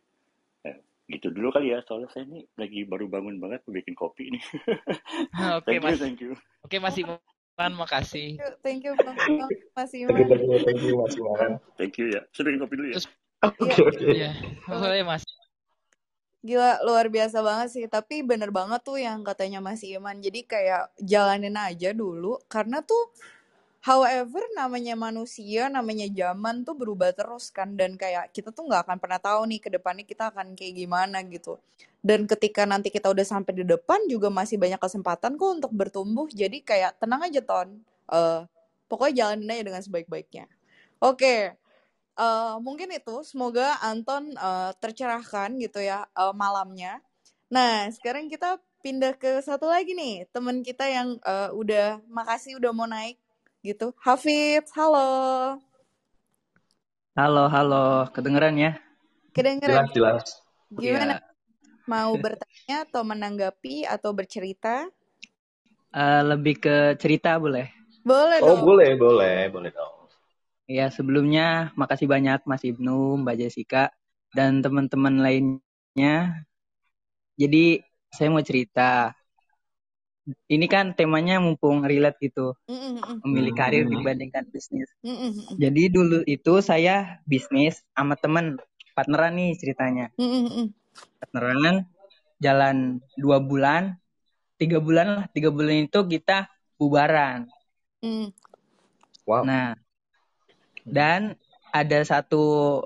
Ya, gitu dulu kali ya soalnya saya ini lagi baru bangun banget bikin kopi nih Oke thank you Mas. thank you Oke Mas Iman, makasih. Thank you banget Mas Thank you, Iman. thank you, thank you Mas Iman. thank you ya saya bikin kopi dulu ya Oke, Iya, oke. ya boleh Mas. gila luar biasa banget sih. Tapi bener banget tuh yang katanya Mas Iman. Jadi kayak jalanin aja dulu. Karena tuh However, namanya manusia, namanya zaman tuh berubah terus kan. Dan kayak kita tuh nggak akan pernah tahu nih ke depannya kita akan kayak gimana gitu. Dan ketika nanti kita udah sampai di depan juga masih banyak kesempatan kok untuk bertumbuh. Jadi kayak tenang aja Ton. Uh, pokoknya jalanin aja dengan sebaik-baiknya. Oke, okay. uh, mungkin itu. Semoga Anton uh, tercerahkan gitu ya uh, malamnya. Nah, sekarang kita pindah ke satu lagi nih, teman kita yang uh, udah makasih udah mau naik gitu. Hafid, halo. Halo, halo. Kedengeran ya? Kedengeran. Jelas, jelas. Gimana? Ya. Mau bertanya atau menanggapi atau bercerita? Uh, lebih ke cerita boleh? Boleh oh, dong. boleh, boleh, boleh dong. Ya, sebelumnya makasih banyak Mas Ibnu, Mbak Jessica, dan teman-teman lainnya. Jadi, saya mau cerita ini kan temanya mumpung relate gitu mm-hmm. memilih karir dibandingkan bisnis mm-hmm. jadi dulu itu saya bisnis sama temen partneran nih ceritanya mm-hmm. partneran jalan dua bulan tiga bulan lah tiga bulan itu kita bubaran mm. wow nah dan ada satu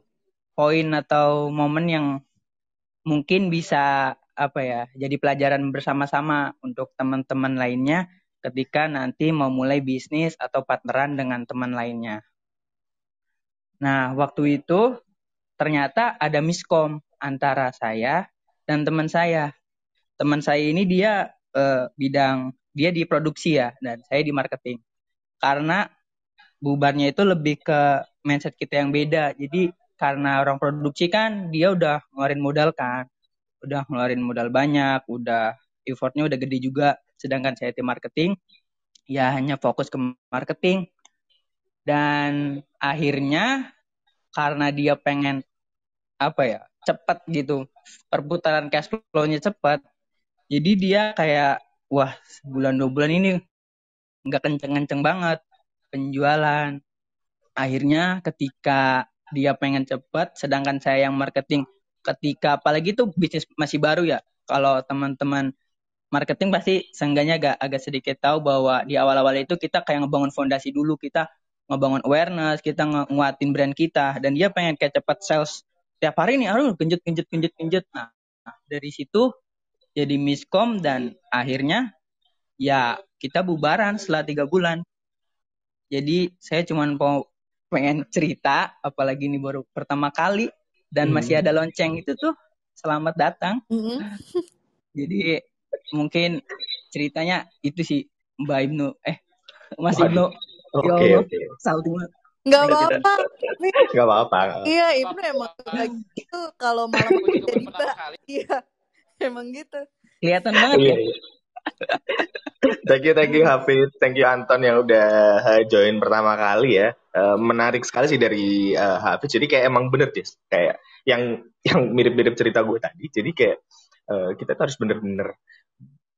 poin atau momen yang mungkin bisa apa ya jadi pelajaran bersama-sama untuk teman-teman lainnya ketika nanti mau mulai bisnis atau partneran dengan teman lainnya. Nah, waktu itu ternyata ada miskom antara saya dan teman saya. Teman saya ini dia eh, bidang dia di produksi ya dan saya di marketing. Karena bubarnya itu lebih ke mindset kita yang beda. Jadi karena orang produksi kan dia udah ngeluarin modal kan udah ngeluarin modal banyak, udah effortnya udah gede juga. Sedangkan saya tim marketing, ya hanya fokus ke marketing. Dan akhirnya karena dia pengen apa ya cepat gitu, perputaran cash flow-nya cepat. Jadi dia kayak wah sebulan dua bulan ini nggak kenceng-kenceng banget penjualan. Akhirnya ketika dia pengen cepat, sedangkan saya yang marketing ketika apalagi itu bisnis masih baru ya. Kalau teman-teman marketing pasti seenggaknya agak agak sedikit tahu bahwa di awal-awal itu kita kayak ngebangun fondasi dulu kita ngebangun awareness kita nguatin brand kita dan dia pengen kayak cepat sales tiap hari nih harus genjut genjut genjut genjut nah dari situ jadi miskom dan akhirnya ya kita bubaran setelah tiga bulan. Jadi saya cuma mau pengen cerita apalagi ini baru pertama kali dan hmm. masih ada lonceng itu tuh selamat datang. Hmm. Jadi mungkin ceritanya itu sih Mbak Ibnu eh Mas Ibnu. Oke oke. Salting Gak apa-apa. Gak apa-apa. Iya, Ibnu emang kayak gitu kalau malam jadi Mbak. Iya, emang gitu. Kelihatan banget ya. thank you, thank you Hafid, thank you Anton yang udah eh, join pertama kali ya. Uh, menarik sekali sih dari uh, Hafid. Jadi kayak emang bener deh, kayak yang yang mirip-mirip cerita gue tadi. Jadi kayak uh, kita tuh harus bener-bener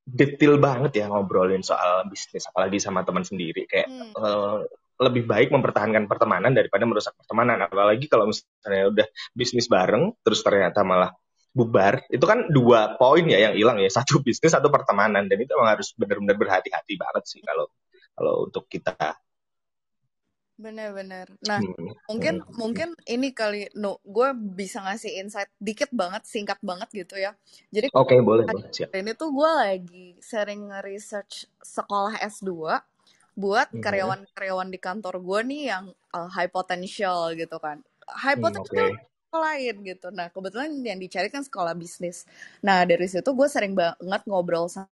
detail banget ya ngobrolin soal bisnis, apalagi sama teman sendiri. Kayak hmm. uh, lebih baik mempertahankan pertemanan daripada merusak pertemanan. Apalagi kalau misalnya udah bisnis bareng, terus ternyata malah bubar itu kan dua poin ya yang hilang ya satu bisnis satu pertemanan dan itu emang harus benar-benar berhati-hati banget sih kalau kalau untuk kita benar-benar nah hmm. mungkin hmm. mungkin ini kali no gue bisa ngasih insight dikit banget singkat banget gitu ya jadi oke okay, boleh boleh siap ini tuh gue lagi sering research sekolah S2 buat hmm. karyawan-karyawan di kantor gue nih yang uh, high potential gitu kan high potential hmm, okay lain gitu. Nah kebetulan yang dicari kan sekolah bisnis. Nah dari situ gue sering banget ngobrol sama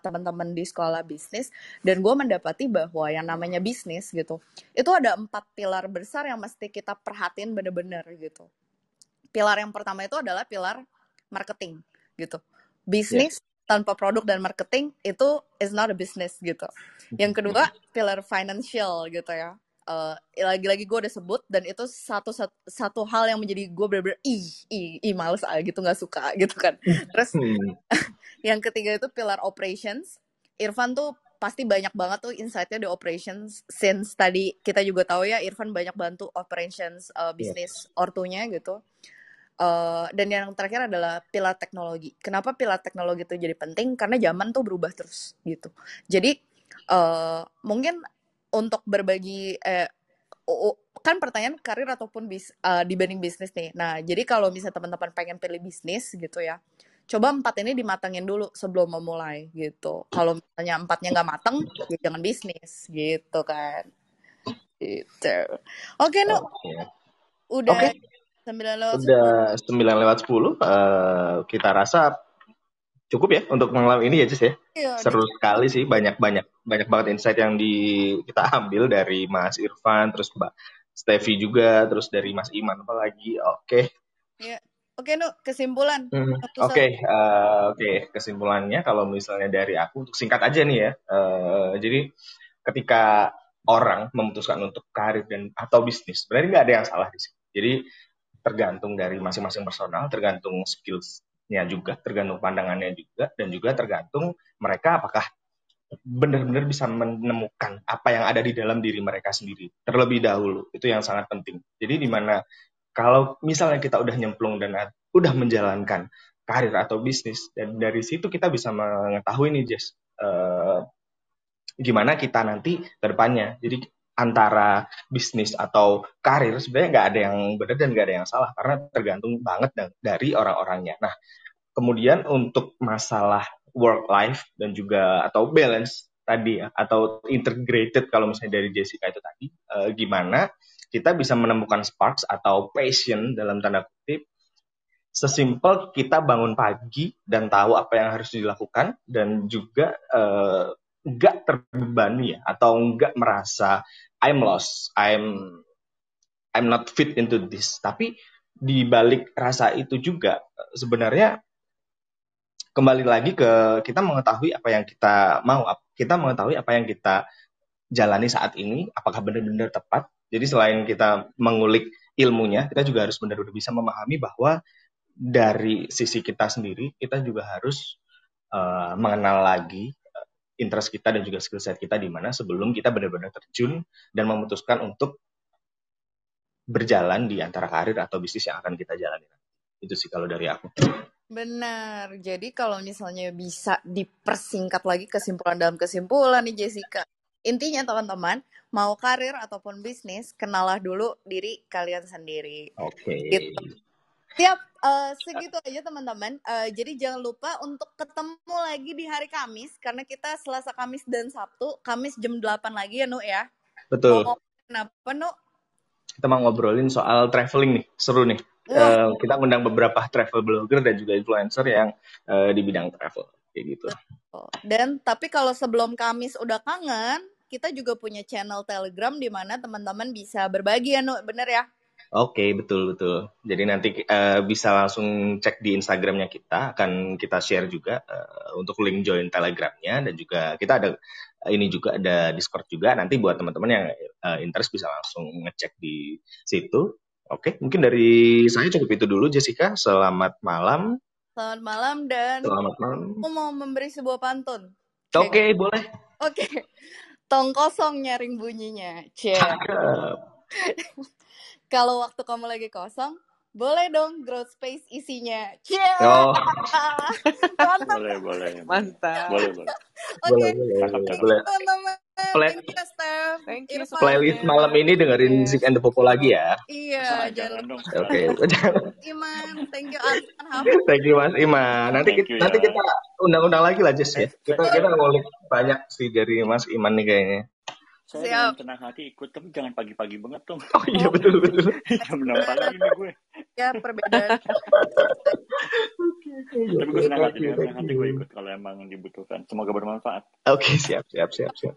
teman-teman di sekolah bisnis dan gue mendapati bahwa yang namanya bisnis gitu itu ada empat pilar besar yang mesti kita perhatiin bener-bener gitu. Pilar yang pertama itu adalah pilar marketing gitu. Bisnis yeah. tanpa produk dan marketing itu is not a business gitu. Yang kedua pilar financial gitu ya uh, lagi-lagi gue udah sebut dan itu satu satu, satu hal yang menjadi gue bener-bener ih ih ih males ah gitu nggak suka gitu kan terus hmm. Yang ketiga itu pilar operations. Irfan tuh pasti banyak banget tuh insightnya di operations since tadi kita juga tahu ya Irfan banyak bantu operations uh, bisnis yeah. ortunya gitu. Uh, dan yang terakhir adalah pilar teknologi. Kenapa pilar teknologi itu jadi penting? Karena zaman tuh berubah terus gitu. Jadi uh, mungkin untuk berbagi eh, kan pertanyaan karir ataupun bis, eh, dibanding bisnis nih. Nah, jadi kalau misalnya teman-teman pengen pilih bisnis gitu ya, coba empat ini dimatengin dulu sebelum memulai gitu. Kalau misalnya empatnya nggak mateng, ya jangan bisnis gitu kan. Gitu. Oke, Nu. Oke. Udah Oke. 9 lewat Udah 9 lewat 10. eh, kita rasa cukup ya untuk malam ini ya, Jess ya. 10. Iya, Seru sekali sih, banyak-banyak banyak banget insight yang di kita ambil dari Mas Irfan, terus Mbak Stevi juga, terus dari Mas Iman apalagi. Oke. Iya. Oke, Nu, kesimpulan. Hmm. Oke, eh, oke. Kesimpulannya kalau misalnya dari aku, untuk singkat aja nih ya. eh, jadi ketika orang memutuskan untuk karir dan atau bisnis, sebenarnya nggak ada yang salah di sini. Jadi tergantung dari masing-masing personal, tergantung skillsnya juga, tergantung pandangannya juga, dan juga tergantung mereka apakah benar-benar bisa menemukan apa yang ada di dalam diri mereka sendiri terlebih dahulu. Itu yang sangat penting. Jadi di mana kalau misalnya kita udah nyemplung dan udah menjalankan karir atau bisnis dan dari situ kita bisa mengetahui nih Jess eh, gimana kita nanti ke depannya. Jadi antara bisnis atau karir sebenarnya nggak ada yang benar dan nggak ada yang salah karena tergantung banget da- dari orang-orangnya. Nah, kemudian untuk masalah work life dan juga atau balance tadi atau integrated kalau misalnya dari Jessica itu tadi eh, gimana kita bisa menemukan sparks atau passion dalam tanda kutip sesimpel kita bangun pagi dan tahu apa yang harus dilakukan dan juga eh, nggak terbebani ya atau nggak merasa I'm lost, I'm I'm not fit into this. Tapi di balik rasa itu juga sebenarnya kembali lagi ke kita mengetahui apa yang kita mau, kita mengetahui apa yang kita jalani saat ini, apakah benar-benar tepat. Jadi selain kita mengulik ilmunya, kita juga harus benar-benar bisa memahami bahwa dari sisi kita sendiri, kita juga harus eh, mengenal lagi eh, interest kita dan juga skill set kita di mana sebelum kita benar-benar terjun dan memutuskan untuk berjalan di antara karir atau bisnis yang akan kita jalani. Itu sih kalau dari aku. Benar. Jadi kalau misalnya bisa dipersingkat lagi kesimpulan dalam kesimpulan nih Jessica. Intinya teman-teman, mau karir ataupun bisnis, kenalah dulu diri kalian sendiri. Oke. Gitu. Siap, eh, segitu aja teman-teman. Eh, jadi jangan lupa untuk ketemu lagi di hari Kamis karena kita Selasa, Kamis dan Sabtu. Kamis jam 8 lagi ya, Nu ya. Betul. Mau ngomongin apa, Nu? Kita mau ngobrolin soal traveling nih, seru nih. Eh, kita ngundang beberapa travel blogger dan juga influencer yang eh, di bidang travel kayak gitu. Dan tapi kalau sebelum Kamis udah kangen, kita juga punya channel Telegram di mana teman-teman bisa berbagi ya, Nu. Bener ya? Oke, betul betul. Jadi nanti eh, bisa langsung cek di Instagramnya kita, akan kita share juga eh, untuk link join Telegramnya dan juga kita ada ini juga ada Discord juga. Nanti buat teman-teman yang eh, interest bisa langsung ngecek di situ. Oke, mungkin dari saya cukup itu dulu, Jessica. Selamat malam. Selamat malam dan Selamat malam. aku mau memberi sebuah pantun. Oke, boleh. Oke. Tong kosong nyaring bunyinya. Cie. Cakep. Kalau waktu kamu lagi kosong, boleh dong growth space isinya. Cie. Oh, Mantap. boleh boleh Mantap. boleh boleh Oke. boleh, boleh, boleh. Play, Thank you, Steph. Thank you Irfan. playlist malam ini dengerin Yes. Zik and the Popo lagi ya. Iya, jangan Oke, Iman. Thank you, Arfan. Thank you Mas Iman. Nanti thank kita, you nanti ya kita undang-undang lagi lah Jess ya. Kita kita ngulik banyak sih dari Mas Iman nih kayaknya. saya Siap. dengan tenang hati ikut tapi jangan pagi-pagi banget dong Oh iya Oh, betul betul. jam enam pagi nih gue ya perbedaan. Oke oke tapi gue senang hati dengan senang hati gue ikut kalau emang dibutuhkan semoga bermanfaat Oke siap siap siap siap.